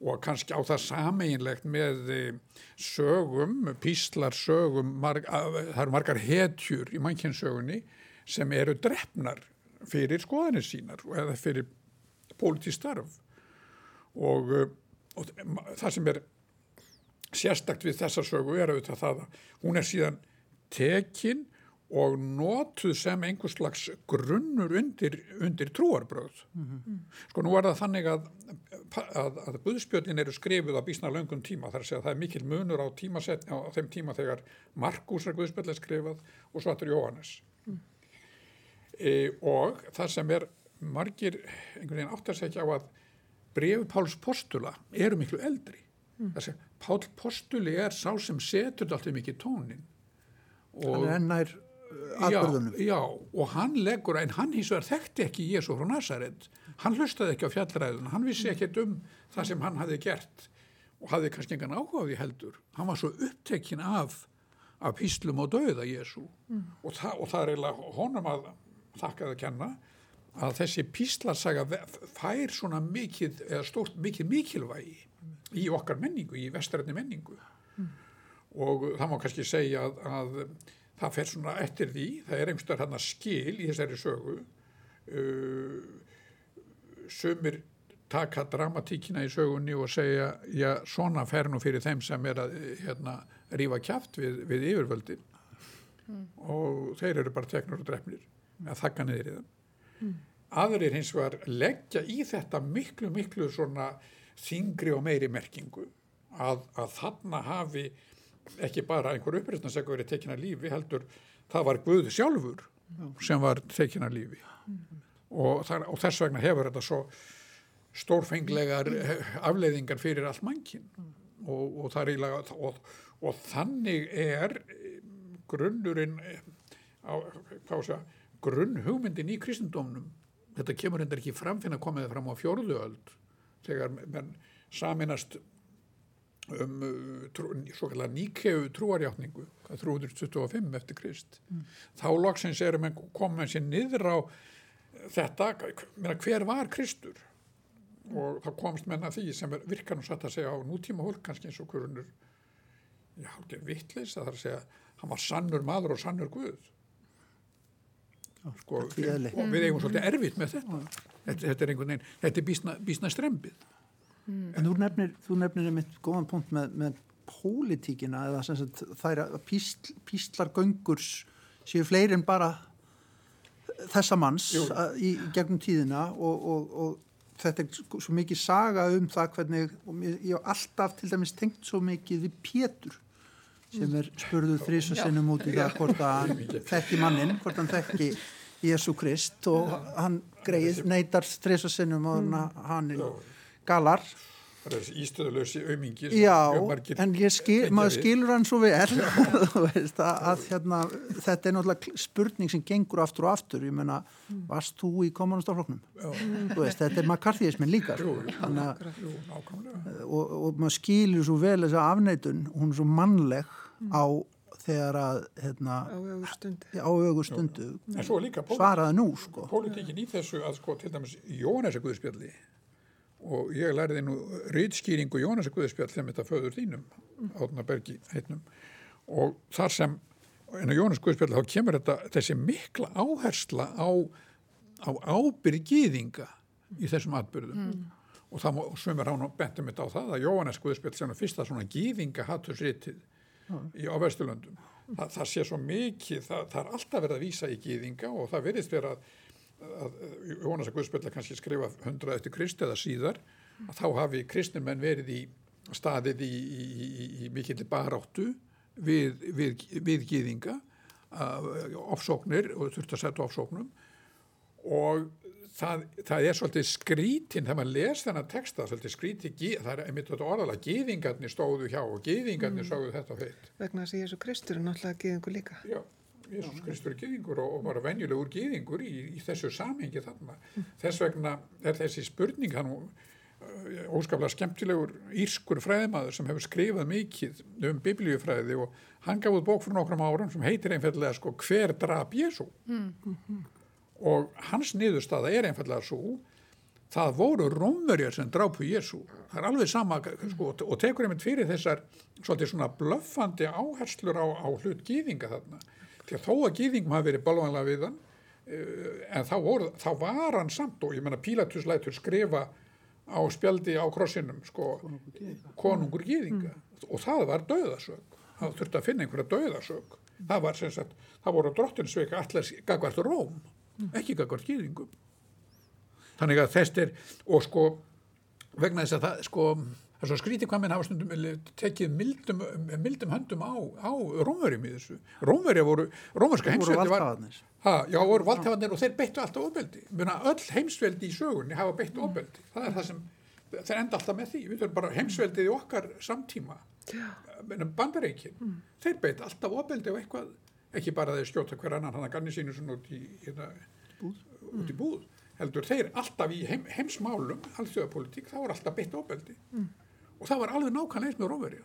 Og kannski á það sameinlegt með eh, sögum, píslar sögum, marg, að- það eru margar hetjur í mannkynnssögunni sem eru drefnar fyrir skoðanir sínar eða fyrir pólitísk starf. Og, eh, og það sem er sérstakt við þessa sögu er auðvitað það að hún er síðan tekin og notuð sem einhvers slags grunnur undir, undir trúarbröð. Sko nú er það þannig að, að, að buðspjöldin eru skrifuð á bísna löngum tíma þar segja að það er mikil munur á, tímaset, á þeim tíma þegar Markus er buðspjöld er skrifað og svo aftur Jóhannes. E, og það sem er margir einhvern veginn átt að segja á að brefi Páls Postula eru miklu eldri. Mm. Þess að Pál Postuli er sá sem setur alltaf mikið tónin. Hann er ennær atbyrðunum. Já, já, og hann leggur, en hann hins vegar þekkti ekki Jésu frá Nazaret. Hann hlustaði ekki á fjallræðuna, hann vissi ekkert um það sem hann hafi gert og hafði kannski engan áhuga á því heldur. Hann var svo upptekinn af, af píslum og dauða Jésu mm. og, það, og það er eiginlega honum að þakka að kenna að þessi píslarsaga fær svona mikið, eða stórt mikið mikilvægi í okkar menningu, í vestrætni menningu. Og það má kannski segja að, að það fer svona eftir því, það er einhverstað hann að skil í þessari sögu uh, sumir taka dramatíkina í sögunni og segja, já, svona fer nú fyrir þeim sem er að hérna, rífa kjáft við, við yfirvöldin mm. og þeir eru bara teknur og drefnir að þakka niður í þeim. Mm. Aðrir hins vegar leggja í þetta miklu, miklu svona þingri og meiri merkingu að, að þarna hafi ekki bara einhver uppreistnarsegu verið tekin að lífi heldur það var Guð sjálfur sem var tekin að lífi. Og, þar, og þess vegna hefur þetta svo stórfenglegar afleiðingar fyrir allt mankin og, og, og, og þannig er grunnurinn á, segja, grunnhugmyndin í kristendómnum þetta kemur hendur ekki fram fyrir að koma það fram á fjórðuöld þegar saminast um trú, svo kallar níkeu trúarjáttningu 325 eftir Krist. Mm. þá loksins erum við komið sér niður á þetta hver var Kristur? Og þá komst menna því sem virkar nú satt að segja á nútíma hólk kannski eins og hverjunur já, ekki vittlis að það er að segja hann var sannur maður og sannur Guð. Sko, og við eigum svolítið erfitt með þetta. Þetta, þetta er einhvern veginn, þetta er bísna, bísna strempið mm. En þú nefnir, þú nefnir einmitt góðan punkt með, með pólitíkina eða sem sagt þær að písl, píslargöngurs séu fleiri en bara þessa manns að, í, í gegnum tíðina og, og, og þetta er svo mikið saga um það hvernig, ég hef alltaf til dæmis tengt svo mikið við Pétur sem er spurður þrísasinnum út í það hvort að hann þekki mannin, hvort hann þekki Jésu Krist og hann greið neytar þrísasinnum og hann galar Það er þessi ístöðulösi aumingi Já, en skil, maður skilur hann svo vel. Veist, að, að hérna, þetta er náttúrulega spurning sem gengur aftur og aftur, ég menna varst þú í kommunastafloknum? Þetta er makarþíismin líka jú, Hanna, jú, og, og maður skilur svo vel þessa afneitun. Hún er svo mannleg á þegar að hérna, á augur stundu svaraði nú sko. Pólitíkin í þessu að sko til dæmis Jónæsa Guðspjalli og ég lærði nú rýtskýringu Jónasa Guðspjall þeim þetta föður þínum Átnabergi heitnum og þar sem en á Jónas Guðspjall þá kemur þetta þessi mikla áhersla á, á ábyrgiðinga í þessum atbyrðum mm. og það svömmur hann og bentum þetta á það að Jónas Guðspjall sem er fyrsta svona gýðinga hattusritið mm. á Vesturlöndum það, það sé svo mikið, það, það er alltaf verið að vísa í gýðinga og það verðist verið að að Jónas að Guðspilla kannski skrifa hundrað eftir Krist eða síðar að þá hafi kristnumenn verið í staðið í, í, í, í mikill baráttu við, við, við gýðinga ofsóknir og þurft að setja ofsóknum. Og það, það er svolítið skrítin þegar maður les þennan texta svolítið skrítin, það er einmitt þetta orðalega gýðingarnir stóðu hjá og gýðingarnir mm. stóðu þetta feitt vegna þess að Jésu Kristur er náttúrulega gýðingu líka. Já Jésús Kristur er gýðingur og, og bara venjulegur gýðingur í, í þessu samhengi þarna. Þess vegna er þessi spurning hann uh, óskaplega skemmtilegur írskur fræðimaður sem hefur skrifað mikið um biblíufræði og hann gaf út bók fyrir nokkrum árum sem heitir einfallega sko hver drap Jésú mm. og hans niðurstaða er einfallega svo það voru rómverjar sem drápu Jésu það er alveg sama sko, og tekur einmitt fyrir þessar svolítið svona blöffandi áherslur á, á hlut gýðinga þarna því að þó að gýðingum hafi verið balvanlega við hann uh, en þá, voru, þá var hann samt og ég menna Pílatus lætur skrifa á spjaldi á krossinum sko, konungur gýðinga og það var döðasög það þurfti að finna einhverja döðasög það var sem sagt, það voru drottinsveika allar gagvart Róm ekki gagvart gýðingum þannig að þess er og sko vegna þess að það sko það er svo skrítið hvað minn hafa stundum tekið mildum, mildum höndum á, á rómverjum í þessu. Rómverja voru, rómverska heimsveldi var ha, já, voru valdhafarnir og þeir beittu alltaf ofbeldi. Öll heimsveldi í sögunni hafa beittu ofbeldi. Það er það sem, þeir enda alltaf með því. Við þurfum bara heimsveldið í okkar samtíma. Bandareikin mm. þeir beitt alltaf ofbeldi og eitthvað ekki bara þeir skjóta hver annan hann að ganni sínu svona út í, hérna, út í búð heldur þeir alltaf í heim, heimsmálum allþjóðapolitík, það var alltaf beitt ofbeldi. Mm. Og það var alveg nákvæmlega eins með Rómverja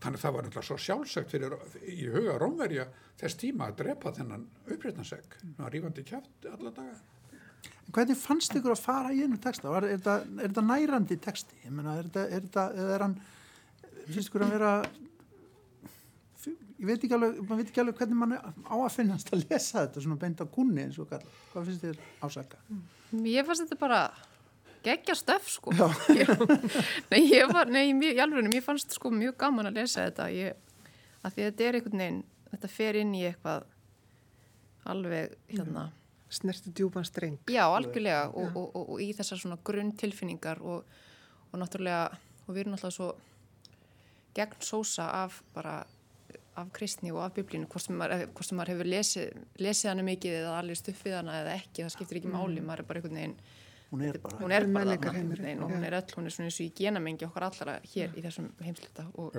þannig það var alltaf svo sjálfsagt fyrir í huga Rómverja þess tíma að drepa þennan upprétnansegg mm. rífandi kjátt alla daga Hvernig fannst ykkur að fara í einu texta? Er þetta nærandi texti? Ég menna, er þetta, eða er hann finnst ykkur að vera ég veit ekki alveg, maður veit ekki alveg hvernig mann á að finnast að lesa þetta svona beint á kunni eins og kall, hvað finnst þér ásaka? Ég fannst þetta bara geggja stöf sko. Nei, ég var, nei, ég, alveg, mér fannst sko mjög gaman að lesa þetta. Ég, að því þetta er einhvern veginn þetta fer inn í eitthvað alveg hérna. Snerti djúpan streng. Já, algjörlega og, og, og, og í þessar svona grunn tilfinningar og náttúrulega og við erum náttúrulega svo gegn sósa af bara af kristni og af biblínu hvort sem maður hefur lesið, lesið hana mikið eða allir stuffið hana eða ekki það skiptir ekki máli, mm. maður er bara einhvern veginn hún er bara, hún er bara þarna og hún er öll, hún er svona eins og í genamengi okkar allara hér Já. í þessum heimsluta og,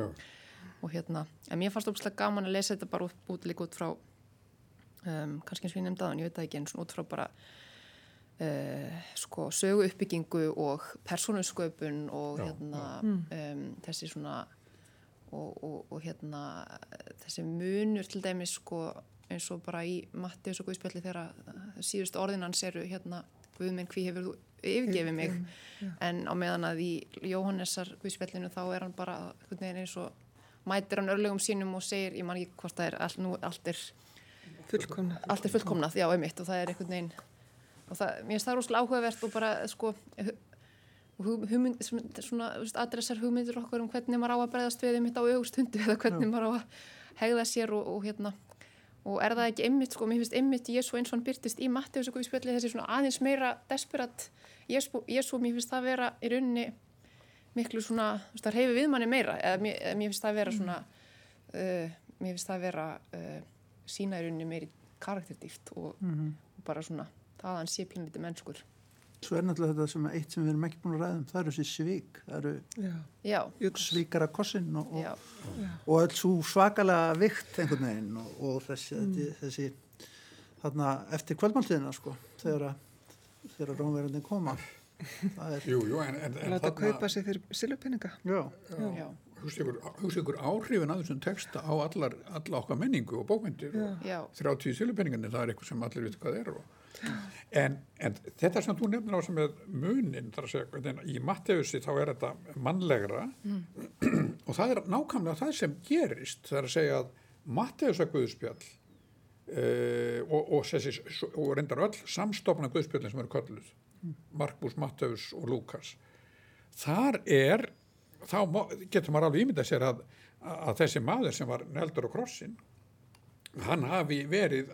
og hérna, en mér fannst óbúslega gaman að lesa þetta bara út, út líka út frá um, kannski eins og ég nefndi aðan, ég veit það ekki en svona út frá bara uh, sko sögu uppbyggingu og persónusköpun og Já. hérna um, þessi svona og, og, og hérna þessi munur til dæmis sko eins og bara í Matti og svo Guðspjalli þegar síðust orðinans eru hérna Guðminn hví hefur þú yfirgefið mig? Ja. en á meðan að í Jóhannessar Guðspjallinu þá er hann bara eins og mætir hann örlegum sínum og segir ég man ekki hvort það er all, nú, allt er fullkomnað. allt er fullkomnað, já einmitt og það er einhvern veginn og það, mér finnst það rosalega áhugavert og bara sko hugmynd, svona adressar hugmyndir okkur um hvernig maður á að bregðast við einmitt á augustundu eða hvernig maður á að hegða sér og, og hérna og er það ekki einmitt, sko, mér finnst einmitt Jésu eins og hann byrtist í Matteus og við spjöldið þessi svona aðeins meira desperat Jésu, Jésu mér finnst það vera í rauninni miklu svona, þú veist, það reyfi við manni meira eða mér, mér finnst það vera svona uh, mér finnst það vera uh, sína í rauninni meiri karakterdýft og, mm -hmm. og bara svona það að hann sé pínliti mennskur Svo er náttúrulega þetta sem eitt sem við erum ekki búin að ræða um, það eru þessi svík, það eru svíkara kossin og, og, og alls svo svakalega vikt einhvern veginn og, og þessi, mm. þessi þarna eftir kvöldmáltiðina sko, þegar, þegar rómverðin koma. Jú, jú, en, en, en Láta kaupa sig fyrir silupinninga. Já. Já. Hugsa ykkur áhrifin að þessum texta á allar, allar okkar menningu og bókmyndir og 30 silupinningarnir, það er eitthvað sem allir veit hvað er og En, en þetta sem þú nefnir á sem er munin, þar að segja, í Matteusi þá er þetta mannlegra mm. og það er nákvæmlega það sem gerist, það er að segja að Matteusa Guðspjall uh, og, og, sessi, og reyndar öll samstofna Guðspjallin sem eru kölluð, mm. Markus, Matteus og Lukas, þar er, þá getur maður alveg ímyndað sér að, að þessi maður sem var neldur á krossin, hann hafi verið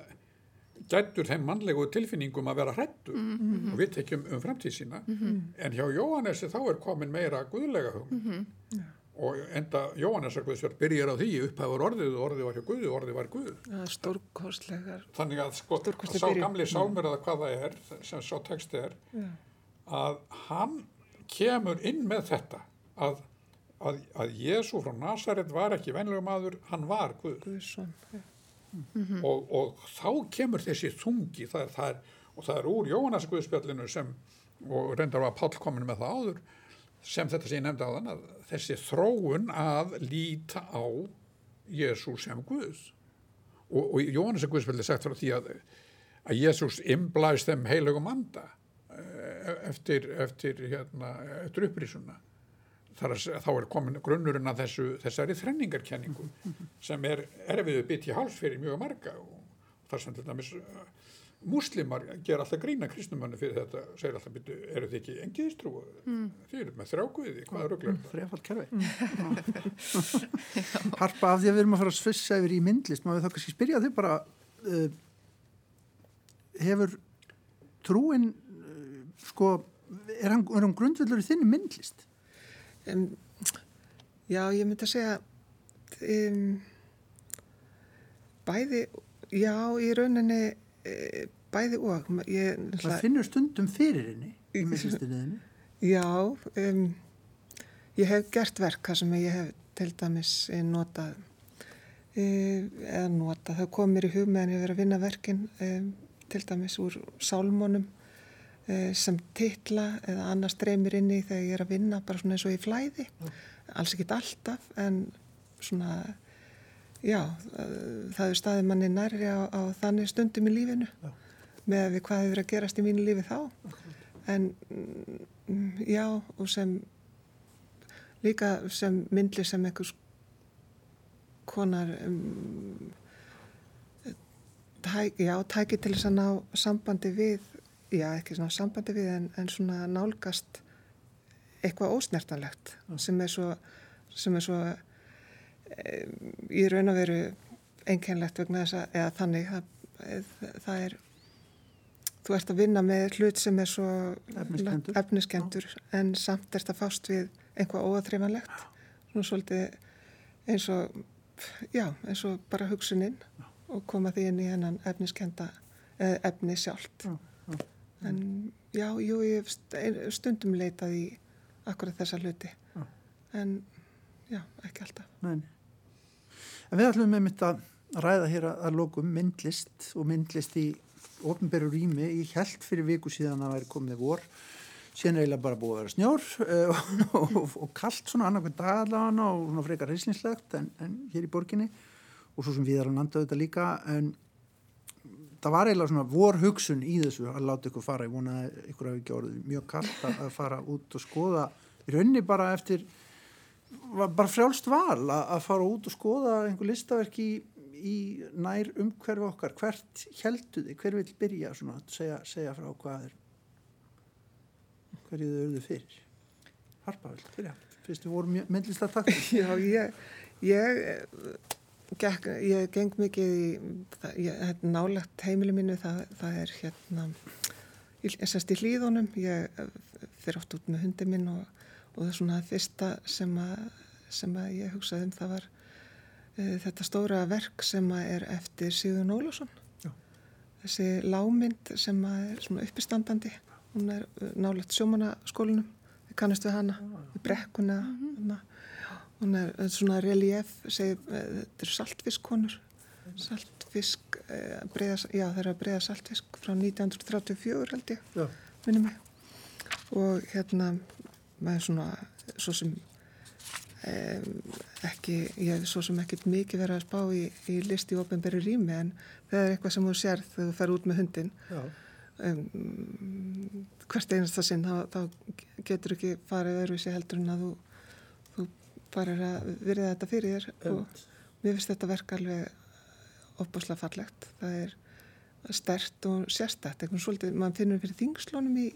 gættur þeim mannlegu tilfinningum að vera hrættu mm -hmm. og við tekjum um framtíð sína mm -hmm. en hjá Jóhannesi þá er komin meira guðlega hugum mm -hmm. og enda Jóhannesar Guðsvörð byrjar á því upphæfur orðið og orðið var hjá Guði og orðið var Guð Stórkostlegar Þannig að sko, sá gamli sálmur eða hvað það er sem svo texti er ja. að hann kemur inn með þetta að að, að Jésu frá Nazaret var ekki venlega maður, hann var Guð Guðsson, ja mm -hmm. og, og þá kemur þessi þungi það það er, og það er úr Jóhannaskvöðspjallinu sem og reyndar var Pál komin með það áður sem þetta sem ég nefndi á þann að þessi þróun að líta á Jésús sem Guð og, og Jóhannaskvöðspjallinu sagt frá því að að Jésús imblæst þeim heilugum anda eh, eftir, eftir, hérna, eftir upprísuna. Þar þá er komin grunnurinn að þessu, þessari þrenningarkenningu sem er erfiðu bytt í háls fyrir mjög marga og þar sem til dæmis uh, múslimar ger alltaf grína kristnumannu fyrir þetta, segir alltaf byttu, eru þið ekki engiðistrú? Mm. Þið eru með þrjákuði, hvað er auðvitað? Mm, Þrjáfald kerfi. Harpa af því að við erum að fara að svissa yfir í myndlist, maður þá kannski spyrja þig bara, uh, hefur trúin, uh, sko, er hann, er hann grundvöldur í þinni myndlist? Um, já, ég myndi að segja um, bæði, já, í rauninni e, bæði og. Ég, Það finnur stundum fyrir henni í myndlistinni þinni. Já, um, ég hef gert verk þar sem ég hef til dæmis notað e, eða notað, það kom mér í hug meðan ég verið að vinna verkin til dæmis úr sálmónum sem titla eða annars dreymir inn í þegar ég er að vinna bara svona eins og í flæði já. alls ekkit alltaf en svona já, það er staðið manni nærri á, á þannig stundum í lífinu já. með að við hvað hefur að gerast í mínu lífi þá en mm, já og sem líka sem myndli sem einhvers konar um, tæk, já, tæki til þess að ná sambandi við já, ekki svona sambandi við en, en svona nálgast eitthvað ósnertanlegt mm. sem er svo sem er svo um, í raun og veru einkennlegt vegna þess að, eða þannig það, það er þú ert að vinna með hlut sem er svo efniskendur, en samt ert að fást við einhvað óatrifanlegt svona svolítið eins og já, eins og bara hugsuninn og koma því inn í hennan efniskenda efni sjálft. Já, já. En já, jú, ég hef stundum leitað í akkurat þessa hluti. En já, ekki alltaf. Nei. En við ætlum með mitt að ræða hér að lokum myndlist og myndlist í ofnbæru rými, ég held fyrir viku síðan að væri komið vor. Síðan eiginlega bara búið að vera snjór uh, og, og, og kallt svona annarkvæmt dagallagana og svona frekar reyslingslegt en, en hér í borginni. Og svo sem við erum landað þetta líka. En það var eiginlega svona vor hugsun í þessu að láta ykkur fara, ég vona að ykkur hafi ekki orðið mjög kallt að, að fara út og skoða. Í raunni bara eftir bara frjálst val að, að fara út og skoða einhver listaverk í, í nær umhverfi okkar. Hvert helduði, hver vil byrja svona að segja, segja frá hvað er hverju þau eruðu fyrir? Harpa, viltu byrja? Fyrst við vorum myndlist að taka Já, ég ég, gekk, ég geng mikið í ég, hérna, nálagt heimilu mínu það, það er hérna ég sest í hlýðunum ég fyrir oft út með hundi minn og, og það er svona það fyrsta sem að, sem að ég hugsaði um það var uh, þetta stóra verk sem að er eftir Sigurðun Ólásson þessi lámynd sem að er svona uppistandandi hún er uh, nálegt sjómanaskólinum við kannast við hana, við brekkuna mm -hmm. Hún er uh, svona relief, segir, uh, þetta eru saltfiskkonur saltfisk breiða, já það er að breyða saltfisk frá 1934 held ég já. minnum mig. Og hérna maður svona svo sem um, ekki, ég hef svo sem ekkert mikið verið að spá í, í listi ofinberi rými en það er eitthvað sem þú sér þegar þú fer út með hundin um, hvert einasta sinn þá, þá getur ekki farið öðruvísi heldur en að þú farir að virða þetta fyrir þér og mér finnst þetta verk alveg opbúslega fallegt. Það er stert og sérstætt eitthvað svolítið, mann finnur fyrir þingslónum í,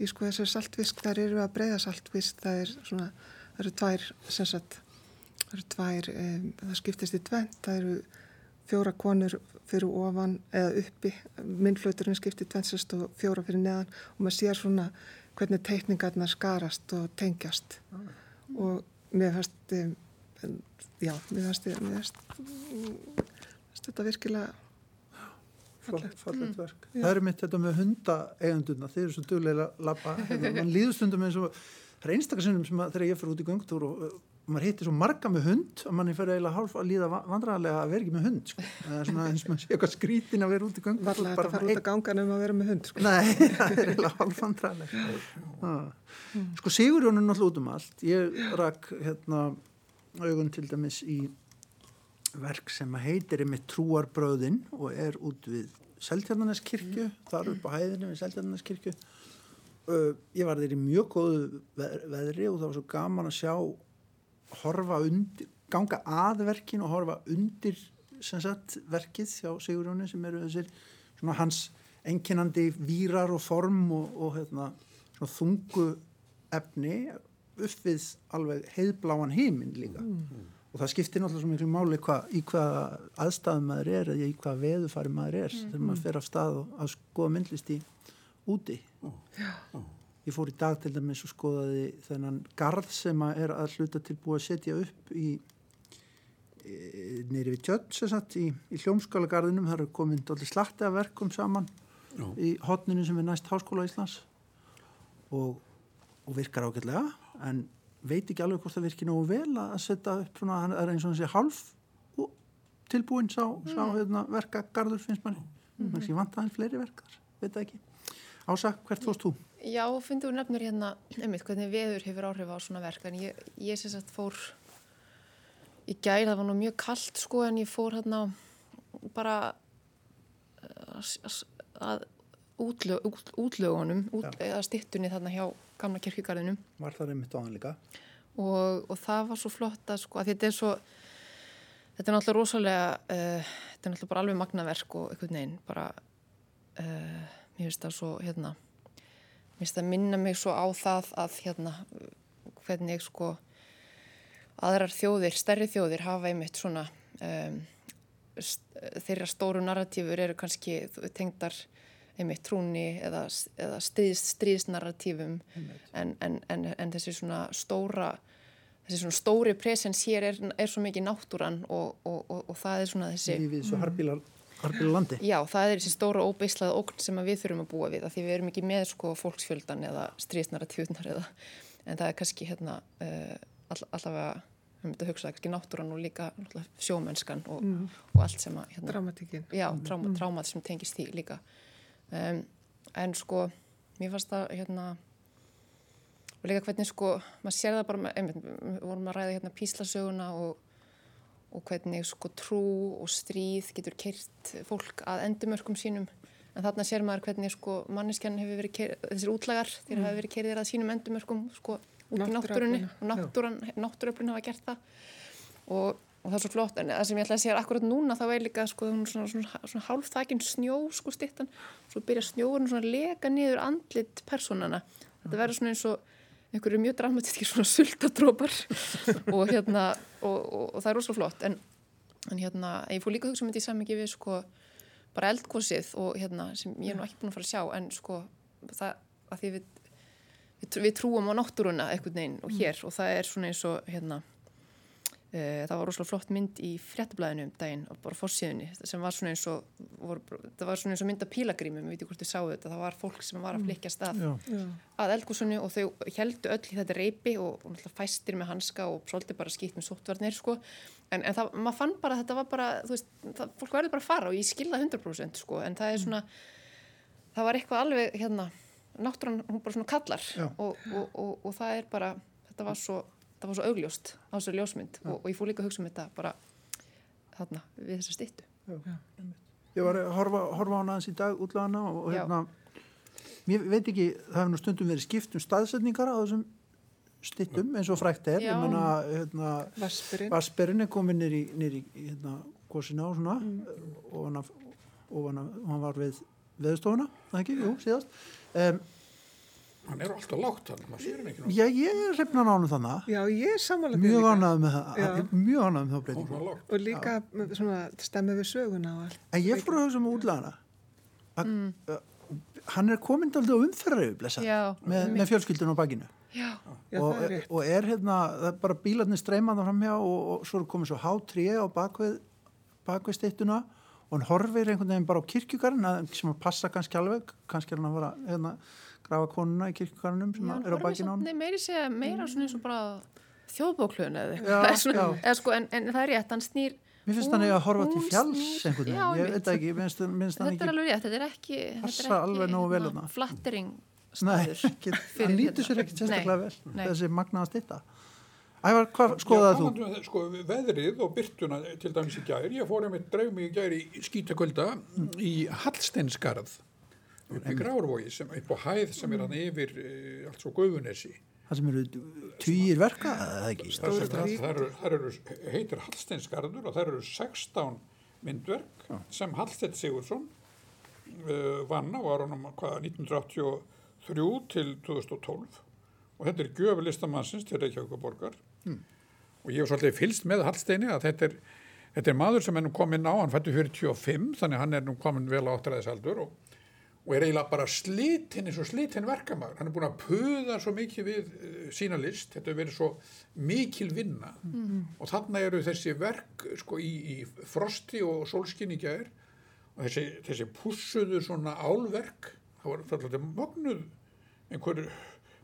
í sko þessar saltvisk þar eru að breyða saltvisk það er svona, það eru tvær sem sagt, það eru tvær um, það skiptist í tvent, það eru fjóra konur fyrir ofan eða uppi, myndflauturinn skiptir tvennsast og fjóra fyrir neðan og maður sér svona hvernig teikningarna skarast og tengjast. Ah. og mér fannst já, mér fannst mér fannst þetta virkilega fallegt, fallegt verk. Mm. Það eru mitt þetta með hundaeganduna, þeir eru svo duglega lappa, mann líðustundum eins og það er einstakar sinnum sem að þegar ég fyrir út í gungtúr og maður hittir svo marga með hund og manni fyrir eiginlega hálf að líða vandræðarlega að vera ekki með hund sko. það er svona eins og maður sé eitthvað skrítin að vera út í gang Varlega þetta fara út að ganga nefnum að vera með hund sko. Nei, það er eiginlega hálf vandræðarlega mm. Sko Sigurjón er náttúrulega út um allt ég rak hérna augun til dæmis í verk sem heitir með trúarbröðin og er út við Seltjarnaneskirkju, þar upp á hæðinu við Seltjarnaneskirkju uh, ég var þeir í mjög góðu veð- veðri og það var svo gaman að sjá horfa undir, ganga að verkin og horfa undir sem sagt verkið hjá Sigurjóni sem eru þessir svona hans enkinandi vírar og form og, og hérna, svona þungu efni upp við alveg heiðbláan heiminn líka. Og það skiptir náttúrulega svo miklu máli hva, í hvaða aðstæðum maður er eða í hvaða veðufari maður er þegar maður fer af stað og að skoða myndlist í úti ég fór í dag til dæmis og skoðaði þennan garð sem að er að hluta til búið að setja upp í e, nýri við tjött sem sagt í, í hljómskálagarðinum það eru komin dolli slatti af verkum saman Já. í hotninu sem er næst Háskóla Íslands og, og virkar ágætlega en veit ekki alveg hvort það virkir nógu vel að setja upp svona, hann er eins og sé half tilbúin sá, sá hérna, verkagarður finnst manni mm -hmm. ég vant aðeins fleiri verkar, veit það ekki Ása, hvert fórst þú? Já, finnst þú nefnir hérna, einmitt, hvernig veður hefur áhrif á svona verk, en ég, ég sem sagt fór í gær, það var nú mjög kallt sko, en ég fór hérna bara uh, að, að útlög, út, útlögunum, út, eða stittunni þarna hjá gamla kirkjugarðinum Var það einmitt á hann líka? og, og það var svo flott að sko, að þetta er svo þetta er náttúrulega rosalega uh, þetta er náttúrulega bara alveg magnaverk og einhvern veginn bara uh, mér finnst það svo hérna mér finnst það minna mig svo á það að hérna hvernig sko aðrar þjóðir, stærri þjóðir hafa einmitt svona um, þeirra stóru narratífur eru kannski tengdar einmitt trúni eða, eða stríðs, stríðsnarratífum. En, en, en, en þessi svona stóra þessi svona stóri presens hér er, er svo mikið náttúran og, og, og, og það er svona þessi Lífið svo harbílar, harbílar landi. Já, það er þessi stóra óbeislað ógn sem að við þurfum að búa við, af því við erum ekki með sko fólksfjöldan eða stríðsnarratífunar eða, en það er kannski hérna uh, all, allavega við myndum að hugsa það kannski náttúran og líka sjómennskan og, og allt sem að hérna, Dramatíkin. já, tráma, trámat sem tengist því líka. Um, en sko mér fannst það hérna og líka hvernig sko maður sér það bara, með, einmitt, við vorum að ræða hérna píslasöguna og, og hvernig sko trú og stríð getur kert fólk að endumörkum sínum. En þarna sér maður hvernig sko manneskjan hefur verið keir, þessir útlagar þeir hafa verið kerðir að sínum endumörkum sko út í náttúrunni og náttúröflun hafa gert það. Og, og það er svo flott en það sem ég ætla að segja akkurat núna þá er líka sko hún svona, svona, svona hálfþakin snjó sko stittan svo byrja snjóurinn svona að leka niður andlit personana þetta verður svona eins og einhverju mjög dramatískir svona sultadrópar og hérna og, og, og það er rosalega flott. En, en hérna ég fór líka að hugsa um þetta í samingi við sko bara eldkosið og hérna sem ég er nú ekki búin að fara að sjá en sko það að því við við, við trúum á náttúruna einhvern veginn og hér og það er svona eins og hérna það var rosalega flott mynd í fréttablaðinu um daginn og bara fórsíðunni sem var svona eins og vor, það var svona eins og mynd af pílagrímum, við veitum hvort þið sáu þetta það var fólk sem var að flikja stað. Já. að eldgúsunni og þau heldu öll í þetta reypi og, og náttúrulega fæstir með hanska og svolítið bara skýtt með sóttvarnir sko. en, en það, maður fann bara að þetta var bara veist, það, fólk verður bara að fara og ég skilða 100% sko, en það er svona það var eitthvað alveg hérna náttúran, hún bara svona kallar og, og, og það er bara þetta var svo, það var svo augljóst á þessu ljósmynd og, og ég fór líka að hugsa um þetta bara þarna við þessa styttu. Ég var að horfa, horfa á hana aðeins í dag útláðana og, hérna mér veit ekki, það hefur nú stundum verið skipt um staðsetningar á þessum stittum eins og frækt er, ég hérna, Vaspurinn. Vasperinn er komin nýr í, nýr í hérna, gósina og svona Mm. og hann, og hann, hann var við veðstofuna, það ekki, jú, síðast. Um, Hann er alltaf lágt hann, maður sér hann ekki Já, ég er hrefna nánum þannig Já, ég er sammála því mjög ánægð með það. Er mjög ánægð með Svona lágt. Og líka með svona stemmið við söguna og allt. en ég fór að hugsa um útlæðana mm. hann er komin aldrei á umferðaröfu blessa, Já, með, með fjölskyldun á bakinu. Já, Já, og, það er rétt. og er hérna það er bara bílarnir streymaða framhjá og, og svo er komið svo hátré á bakvið bakvið stittuna og hann horfir einhvern veginn bara á kirkjugarinn sem að passa kannski alveg kannski er hann að vera hérna, grafa konuna í kirkjugarnum sem Já, er á bakinu á hann nei, meiri segja meira svona eins og bara þjóðbóklun eða eitthvað sko, en, en það er rétt, hann snýr Mér finnst hann eiga að horfa til fjalls einhvern Já, veginn, ég veit ekki, minnst, minnst hann þetta er alveg rétt, þetta er ekki þetta er ekki, alveg nógu vel hérna, þarna. flattering Nei, staður fyrir hann lítur hérna. sér ekkert sérstaklega Nei, vel nei. þessi magnaða stitta Ævar, hvað skoðaði þú? um Sko, veðrið og byrtuna til dæmis í gær, ég fór ég með dreif mig í gær í skítakvölda í Hallsteinsgarð upp í Grárvogi sem upp á hæð sem er hann yfir uh, allt svo Guðunesi Það sem eru týjir verka, eða ekki? það, það, það, eru, það eru, heitir Hallsteinsgarður og það eru 16 myndverk sem Hallstein Sigursson uh, vann á árunum hvaða, 1983 til 2012 og þetta er gjöf listamannsins til Reykjavíkuborgar og ég hef svolítið fylst með Hallsteini að þetta er, þetta er maður sem er nú komin á, hann fættu 45 þannig hann er nú komin vel á áttræðisaldur og og er eiginlega bara slitinn eins og slitinn verkamæður. Hann er búin að puða svo mikið við uh, sína list, þetta hefur verið svo mikil vinna mm. og þarna eru þessi verk sko í, í frosti og sólskinni gæðir og þessi, þessi pussuðu svona álverk, það var alltaf mögnuð einhver,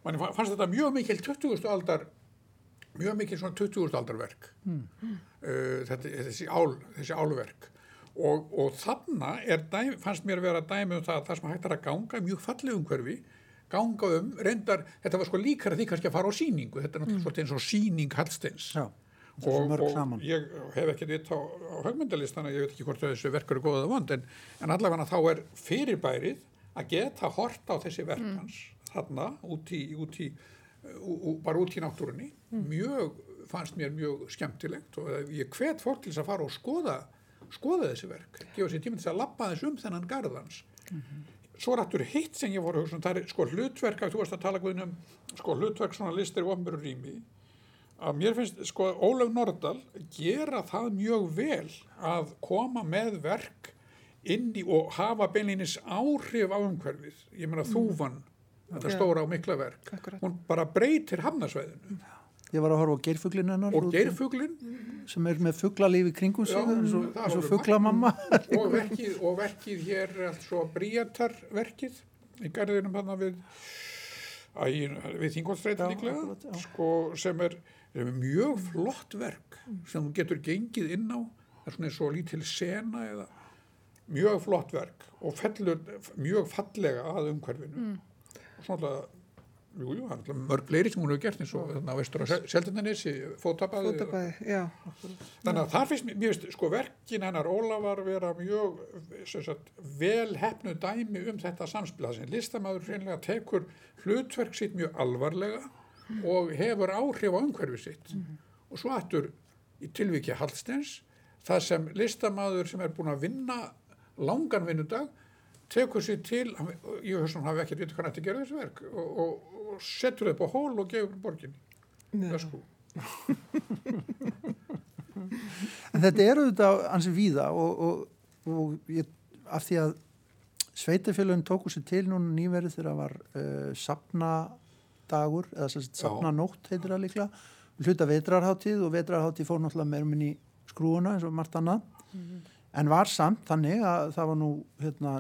mann fannst þetta mjög mikil 20. aldar, mjög mikil svona 20. aldar verk, mm. uh, þetta, þessi, ál, þessi álverk og, og þarna dæmi, fannst mér að vera dæmi um það að það sem hægt er að ganga mjög fallið umhverfi ganga um, reyndar, þetta var sko líkara því kannski að fara á síningu, þetta er náttúrulega mm. eins og síning Hallsteins Já, og, og ég hef ekki vitt á, á högmyndalistan ég veit ekki hvort þessu verk eru góðað vond en, en allavega þá er fyrirbærið að geta hort á þessi verkans mm. þarna út í, út í ú, bara út í náttúrunni mm. mjög, fannst mér mjög skemmtilegt og ég hvet fólk til þess að fara og skoða skoða þessi verk, gefa sér tíma til að lappa þess um þennan garðans mm -hmm. svo er aftur hitt sem ég voru að hugsa um, það er sko hlutverk, að þú varst að tala um sko hlutverk svona listir og ofnbjörn rými að mér finnst sko Ólaf Nordal gera það mjög vel að koma með verk inn í og hafa beinleinis áhrif á umhverfið, ég meina mm. þúfan þetta ja. stóra og mikla verk Akkurat. hún bara breytir hamnarsvæðinu Ég var að horfa á geirfuglin hennar. Og geirfuglin. Sem er með fuglalífi kringum sig, eins og, og fugglamamma. Og verkið, og verkið hér, altså bríatarverkið í garðinum hann við, við þingolstrætin líklega, sko, sem er, sem er mjög flott verk sem þú getur gengið inn á, það er svona eins og lítil sena eða mjög flott verk og fellur mjög fallega að umhverfinu. Mm. Og svona Jú, jú, það er mörg leiri sem hún hefur gert eins og þannig á vestur á Seldindanissi, fótabæði. Fótabæði, já. Þannig að það finnst mér, sko verkin hennar Ólafar vera mjög sagt, vel hefnu dæmi um þetta samspil. Það sem listamæður reynilega tekur hlutverk sitt mjög alvarlega mm. og hefur áhrif á umhverfi sitt. Mm. Og svo aftur í tilvíkja Hallstens, það sem listamæður sem er búin að vinna langan vinnudag tekur sér til, ég að hann hafi ekkert vitið hvað að gera þessu verk og, og og setur þau upp á hól og gefur borginni. Ösku. En þetta eru þetta ansið víða og, og, og ég, af því að sveitafélagin tóku sér til núna nýverið þegar það var uh, sapnadagur eða sapnanótt heitir það líkla hluta vetrarháttíð og vetrarháttíð fór náttúrulega meira minn í skrúuna eins og margt annað. Mm -hmm. en var samt þannig að það var nú hérna,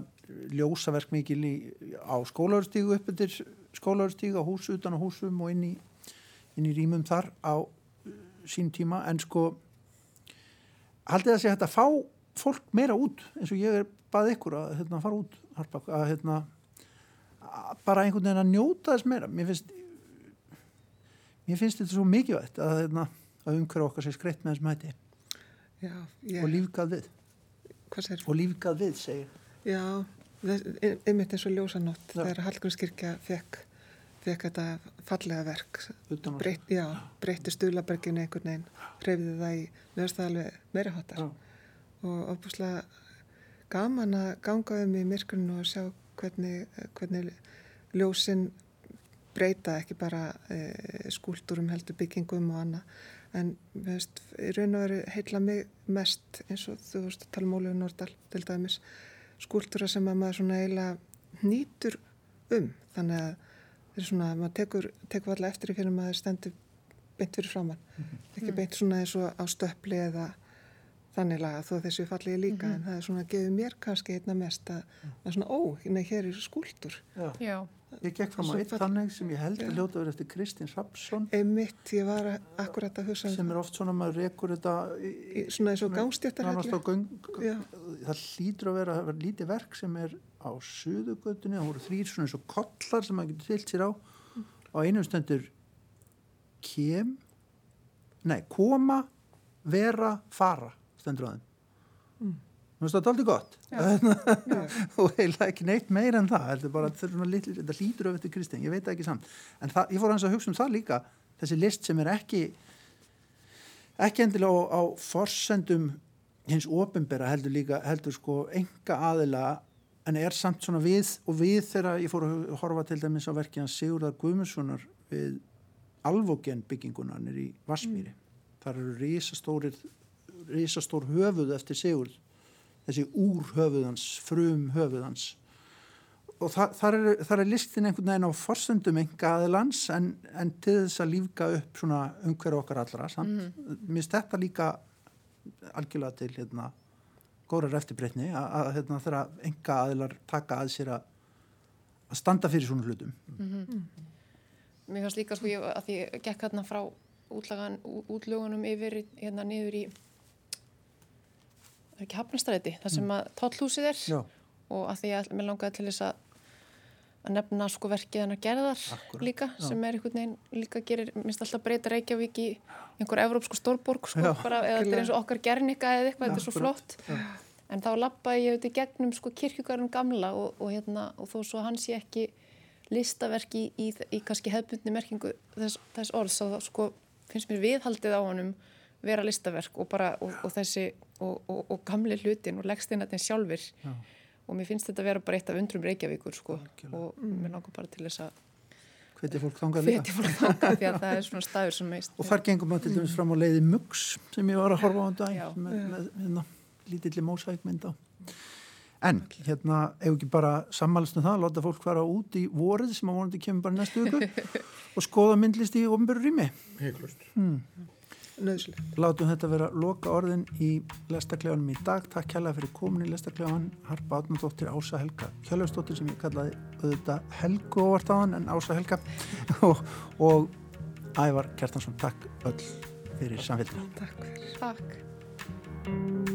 ljósaverk mikil í, á skólarstígu upp eftir skólarstíga hús utan á húsum og inn í, inn í rýmum þar á uh, sín tíma. En sko haldið að sé hægt að fá fólk meira út eins og ég er bað ykkur að hérna, fara út harpak, að hérna að bara einhvern veginn að njóta þess meira. Mér finnst mér finnst þetta svo mikilvægt að, hérna, að umhverja okkar sé skreitt með þessum hætti. Já, yeah. og lífgað við. Og lífgað við segir. Já, einmitt eins og ljósanótt þegar Hallgrímskirkja fekk, fekk þetta fallega verk. Breyt, já, breytti Stulaberginu einhvern veginn, hreyfði það í meðstæðalveg meira hotar og opuslega gaman að ganga um í myrkunum og sjá hvernig, hvernig ljósinn breyta ekki bara e, skúldurum heldur byggingum og annað. En veist, í raun og veru heitla mig mest eins og þú veist að tala um Ólíu Nordal til dæmis skúltúra sem að maður svona eiginlega nýtur um þannig að það er svona að maður tekur, tekur alltaf eftir í fyrir maður stendur beint fyrir framann mm -hmm. ekki beint svona eins og á stöppli eða þannig laga þó þessu fallið líka mm -hmm. en það er svona að gefa mér kannski einna mest að er svona ó, nei, hér er skúltúr Já, Já. Ég gekk fram á eitt þannig sem ég held að ljóta verið eftir Kristins Rapsson Einmitt, ég var akkurat að hugsa um sem er oft svona, maður rekur þetta í, í, svona eins og gangstjættar það hlýtur að vera, vera lítið verk sem er á suðugötunni. Það voru þrýr svona eins og kollar sem maður getur tilt sér á. Mm. á einum stöndur kem nei, koma vera, fara stendur á þeim. Mm. Mér finnst þetta aldrei gott. Og heila ekki neitt meir en það þetta, bara, þetta, hlýtur öfut til Kristinn, ég veit ekki samt. En það, ég fór hans að hugsa um það líka þessi list sem er ekki ekki endilega á, á forsendum hins ofinbera heldur líka heldur sko enga aðila en er samt svona við og við þegar ég fór að horfa til dæmis á verkið hans Sigurðar Guðmundssonar við alvogen byggingunar í Vassmýri mm. þar eru risastórir risastór höfuð eftir Sigurð þessi úr höfuðans, frum höfuðans og þar, þar, er, þar er listin einhvern veginn á forsendum enga aðilans en, en til þess að lífka upp svona umhverju okkar allra samt, mm -hmm. minnst þetta líka algjörlega til hérna góðrar eftirbreytni að, að hérna, þeirra enga aðilar taka að sér að, að standa fyrir svona hlutum mm -hmm. Mér fannst líka sko ég að því ég gekk hérna frá útlagan, útlögunum yfir hérna niður í er ekki hafnastræti, það sem mm. að tóllhúsið er Já. og að því að mér langaði til þess að að nefna sko verkið hennar gerðar Akkurat. líka Já. sem er einhvern veginn líka gerir, minnst alltaf breyta Reykjavík í einhver evrópsku stórborg sko bara, eða þetta er eins og okkar gernika eða eitthvað, þetta er svo flott Já. en þá lappaði ég auðvitað gegnum sko kirkjugarinn gamla og, og hérna og þó svo hans ég ekki listaverki í, í, í kannski hefbundni merkingu þess, þess orðs að sko finnst mér viðhaldið á honum vera listaverk og bara og, og þessi og, og, og gamli hlutin og leggsteinatinn sjálfur Já. og mér finnst þetta að vera bara eitt af undrum Reykjavíkur sko Alkjörlega. og mm. mér langar bara til þess að hvetja fólk þangað líka fólk þangað því að það er svona staður sem meist og þar gengum við til dæmis fram á leiði Muggs sem ég var að horfa á um með, með, með hérna, lítilli mósækmynd á En hérna, ef ekki bara sammælst um það, láta fólk fara út í vorið sem á vonandi kemur bara næstu ykkur og skoða myndlist í ofnbjörn rými. Heiklust. Hmm nöðslega. Látum þetta vera loka orðin í lestaklefanum í dag. Takk kjærlega fyrir komin í lestaklefanum. Harpa Átnardóttir, Ása Helga Kjærleifsdóttir sem ég kallaði auðvitað Helgu óvartáðan en Ása Helga og, og Ævar Kjartansson. Takk öll fyrir samfélgina. Takk fyrir. Takk.